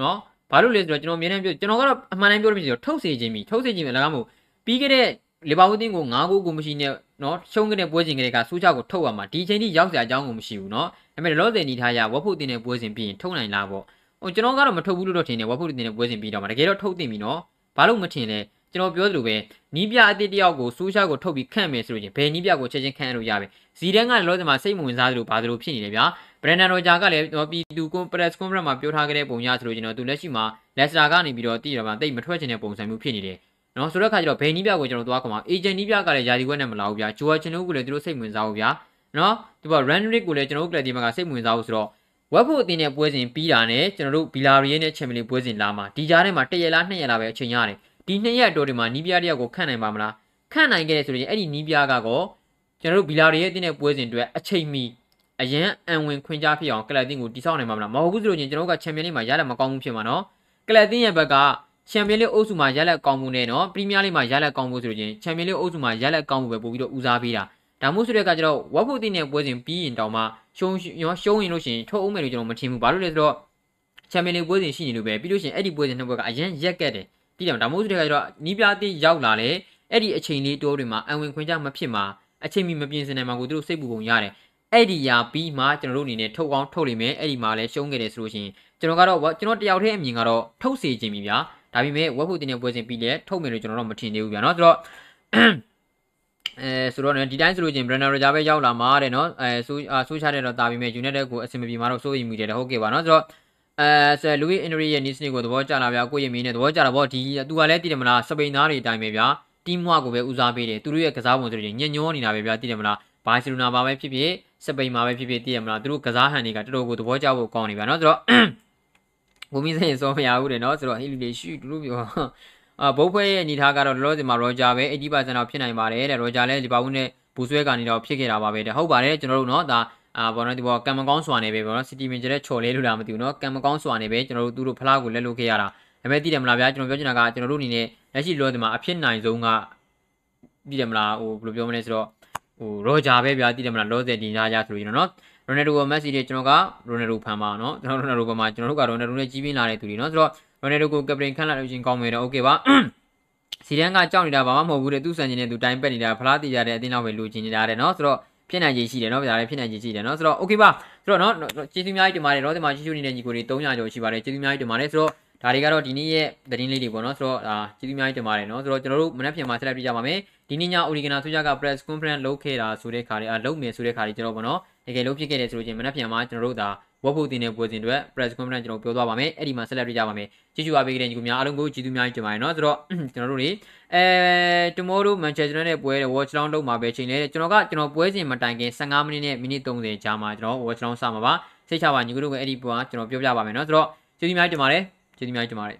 နော် ဘာလို့လဲဆိုတော့ကျွန်တော်အမြင်နဲ့ပြောကျွန်တော်ကတော့အမှန်တမ်းပြောလို့မရှိတော့ထုတ်စေခြင်းပြီထုတ်စေခြင်းပဲလည်းကောင်းမို့ပြီးခဲ့တဲ့လီဗာပူးတင်းကို9ဂိုးကိုမရှိနဲ့နော်ရှုံးခဲ့တဲ့ပွဲစဉ်ကလေးကစူးချကိုထုတ်ရမှာဒီချိန်ထိရောက်စရာအကြောင်းကိုမရှိဘူးနော်ဒါပေမဲ့လောဆယ်နေထားရဝက်ဖို့တင်တဲ့ပွဲစဉ်ပြီးရင်ထုတ်နိုင်လားပေါ့ဟိုကျွန်တော်ကတော့မထုတ်ဘူးလို့တော့ထင်တယ်ဝက်ဖို့တင်တဲ့ပွဲစဉ်ပြီးတော့မှတကယ်တော့ထုတ်တင်ပြီနော်ဘာလို့မထင်လဲကျွန်တော်ပြောသလိုပဲနီးပြအတိတယောက်ကိုဆိုးရှားကိုထုတ်ပြီးခန့်မယ်ဆိုရင်ဘယ်နီးပြကိုချက်ချင်းခန့်လို့ရပဲဇီဒန်ကလောဆယ်မှာစိတ်မဝင်စားသလိုဘာသလိုဖြစ်နေတယ်ဗျာ ဘရန်ဒန်ရိုဂျာကလည်းပြည်သူကွန်ပရက်စ်ကွန်ဖရင့်မှာပြောထားခဲ့တဲ့ပုံရဆိုလို့ကျွန်တော်သူလက်ရှိမှာလက်စတာကနေပြီးတော့တည်ရမှာတိတ်မထွက်ချင်တဲ့ပုံစံမျိုးဖြစ်နေတယ်နော်ဆိုတော့ခါကျတော့ဘယ်နီးပြကိုကျွန်တော်သွားခေါ်မှာအေဂျင့်နီးပြကလည်းယာဒီဝက်နဲ့မလာဘူးဗျာဂျိုအာချင်တို့ကလည်းသူတို့စိတ်ဝင်စားဘူးဗျာနော်ဒီပေါ် run rate ကိုလည်းကျွန်တော်တို့ကလပ်ဒီမှာကစိတ်ဝင်စားဘူးဆိုတော့ဝက်ဖို့အတင်းနဲ့ပွဲစဉ်ပြီးတာနဲ့ကျွန်တော်တို့ဘီလာရီရဲ့နဲ့ချန်ပီယံပွဲစဉ်လာမှာဒီကြားထဲမှာတစ်ရက်လားနှစ်ရက်လားပဲအချိန်ရတယ်ဒီနှစ်ရက်တိုးဒီမှာနီးပြားတယောက်ကိုခန့်နိုင်ပါမလားခန့်နိုင်ခဲ့တယ်ဆိုရင်အဲ့ဒီနီးပြားကတော့ကျွန်တော်တို့ဘီလာရီရဲ့အတင်းနဲ့ပွဲစဉ်တွေအချိန်မီ အရန်အန်ဝင်ခွင့်ကြားဖြစ်အောင်ကလပ်တင်ကိုတိစောက်နိုင်ပါမလားမဟုတ်ဘူးဆိုလို့ချင်းကျွန်တော်တို့ကချန်ပီယံလိမှာရလက်မကောင်းဘူးဖြစ်မှာနော်ကလပ်တင်ရဲ့ဘက်ကချန်ပီယံလိအုပ်စုမှာရလက်ကောင်းမှုနဲ့နော်ပရီးမီးယားလိမှာရလက်ကောင်းမှုဆိုလို့ချင်းချန်ပီယံလိအုပ်စုမှာရလက်ကောင်းမှုပဲပို့ပြီးတော့ဦးစားပေးတာဒါမှမဟုတ်ဆိုတဲ့ကကျတော့ဝက်ဖို့တင်တဲ့ပွဲစဉ်ပြီးရင်တောင်မှရှုံးရောရှုံးရင်လို့ရှိရင်ထုတ်အောင်မယ်လို့ကျွန်တော်မထင်ဘူးဘာလို့လဲဆိုတော့ချန်ပီယံလိပွဲစဉ်ရှိနေလို့ပဲပြီးလို့ရှိရင်အဲ့ဒီပွဲစဉ်နှစ်ပွဲကအရန်ရက်ကက်တယ်ပြီးတယ်ဒါမှမဟုတ်ဆိုတဲ့ကကျတော့နီးပြအသည့်ရောက်လာလေအဲ့ဒီအချိန်လေးတိုးတွေမှာအံဝင်ခွင့်ကြမဖြစ်မှာအချိန်မီမပြင်းစင်နိုင်မှာကိုသူတို့စိတ်ပူပုံရတယ် အဲ့ဒီရာပြီးမှကျွန်တော်တို့အနေနဲ့ထုတ်အောင်ထုတ်လိမ့်မယ်အဲ့ဒီမှာလည်းရှုံးခဲ့တယ်ဆိုလို့ရှိရင်ကျွန်တော်ကတော့ကျွန်တော်တယောက်တည်းအမြင်ကတော့ထုတ်စေခြင်းပြီဗျာဒါပေမဲ့ဝက်ဖို့တင်တဲ့ပွဲစဉ်ပြီးလဲထုတ်မယ်လို့ကျွန်တော်တော့မထင်သေးဘူးဗျာเนาะဆိုတော့အဲဆိုတော့ဒီတိုင်းဆိုလို့ချင်း Brenner Roger ပဲရောက်လာမှာတဲ့เนาะအဲဆိုဆိုချတဲ့တော့တာပြီးမဲ့ United ကိုအဆင်မပြေမှာတော့စိုးရိမ်မိတယ်ဟုတ်ကဲ့ပါเนาะဆိုတော့အဲဆယ်လူဝီအင်ဒရီရဲ့နီးစနစ်ကိုသဘောကျလာဗျာကိုရမင်းနဲ့သဘောကျတာပေါ့ဒီသူကလည်းတည်တယ်မလားစပိန်သားတွေအတိုင်းပဲဗျာတီးမွားကိုပဲဦးစားပေးတယ်သူတို့ရဲ့ကစားပုံဆိုရင်ညညောနေတာပဲဗျာတည်တယ်မလား ဘာစီလိုနာမှာပဲဖြစ်ဖြစ်စပိန်မှာပဲဖြစ်ဖြစ်သိရမလားသူတို့ကစားဟန်တွေကတော်တော်ကိုသဘောကျဖို့ကောင်းနေပြန်နော်ဆိုတော့ဘူမီစင်စောမရဘူးတယ်နော်ဆိုတော့ဟီလီလေးရှူသူတို့ပြောအာဘုတ်ဖွဲရဲ့အနေထားကတော့လောလောဆယ်မှာရောဂျာပဲ80%တော့ဖြစ်နိုင်ပါတယ်တဲ့ရောဂျာလည်းလီဗာပူးနဲ့ဘူဆွဲကနေတော့ဖြစ်ခဲ့တာပါပဲတဲ့ဟုတ်ပါတယ်ကျွန်တော်တို့နော်ဒါအာဘောနော်ဒီဘောကံမကောင်းစွာနေပဲဘောနော်စီတီမင်ဂျာတဲ့ချော်လေးလို့လားမသိဘူးနော်ကံမကောင်းစွာနေပဲကျွန်တော်တို့သူတို့ဖလားကိုလက်လို့ခဲ့ရတာဒါပေမဲ့သိတယ်မလားဗျာကျွန်တော်ပြောချင်တာကကျွန်တော်တို့အနေနဲ့လက်ရှိလောဆယ်မှာအဖြစ်နိုင်ဆုံးကသိတယ်မလားဟိုဘယ်လိုပြောမလဲဆိုတော့ ဟိုရောဂျာပဲဗျာသိတယ်မလားလောဆယ်တင်ကြကြဆိုလို့ကျွန်တော်เนาะရိုနယ်ဒိုကိုမက်ဆီတွေကျွန်တော်ကရိုနယ်ဒိုဖန်ပါเนาะကျွန်တော်ရိုနယ်ဒိုဘက်မှာကျွန်တော်တို့ကရိုနယ်ဒိုနဲ့ကြီးပြင်းလာတဲ့သူတွေเนาะဆိုတော့ရိုနယ်ဒိုကိုကပတိန်ခန့်လာလို့ချင်းကောင်းမယ်တော့โอเคပါစီရန်ကကြောက်နေတာဘာမှမဟုတ်ဘူးတဲ့သူ့ဆန်ကျင်တဲ့သူတိုင်းပက်နေတာဖလားတီရတဲ့အတင်းတော့ပဲလူချင်းနေတာတဲ့เนาะဆိုတော့ဖြစ်နိုင်ခြေရှိတယ်เนาะဗျာလည်းဖြစ်နိုင်ခြေရှိတယ်เนาะဆိုတော့ okay ပါဆိုတော့เนาะကျေးဇူးအများကြီးတင်ပါတယ်เนาะဒီမှာရှိရှိနေတဲ့ညီကိုတွေ300ကျော်ရှိပါတယ်ကျေးဇူးအများကြီးတင်ပါတယ်ဆိုတော့ ဒါတွေကတော့ဒီနေ့ရဲ့သတင်းလေးတွေပေါ့နော်ဆိုတော့ဒါကျေးဇူးအများကြီးတင်ပါတယ်နော်ဆိုတော့ကျွန်တော်တို့မနက်ဖြန်မှာဆက်လက်ပြကြပါမယ်ဒီနေ့ည Origina ဆိုကြက press conference လုပ်ခဲ့တာဆိုတဲ့ခါတွေအလုပ်မယ်ဆိုတဲ့ခါတွေကျွန်တော်ပေါ့နော်တကယ်လို့ဖြစ်ခဲ့တယ်ဆိုလို့ချင်းမနက်ဖြန်မှာကျွန်တော်တို့ဒါဝက်ဖို့တင်တဲ့ပွဲစဉ်တွေ press conference ကျွန်တော်ပြောသွားပါမယ်အဲ့ဒီမှာဆက်လက်ပြကြပါမယ်ကျေးဇူးအားပေးကြတဲ့ညီကိုများအားလုံးကိုကျေးဇူးအများကြီးတင်ပါတယ်နော်ဆိုတော့ကျွန်တော်တို့တွေအဲ tomorrow Manchester United ပွဲတဲ့ watch down လုပ်မှာပဲချိန်လေကျွန်တော်ကကျွန်တော်ပွဲစဉ်မတိုင်ခင်15မိနစ်နဲ့မိနစ်30ကြာမှာကျွန်တော် watch down စမှာပါစိတ်ချပါညီကိုတို့ကအဲ့ဒီပွဲကျွန်တော်ပြောပြပါမယ်နော်ဆိုတော့ကျေးဇူးအများကြီးတင်ပါတယ် ကျေးဇူးအများကြီးတင်ပါတယ်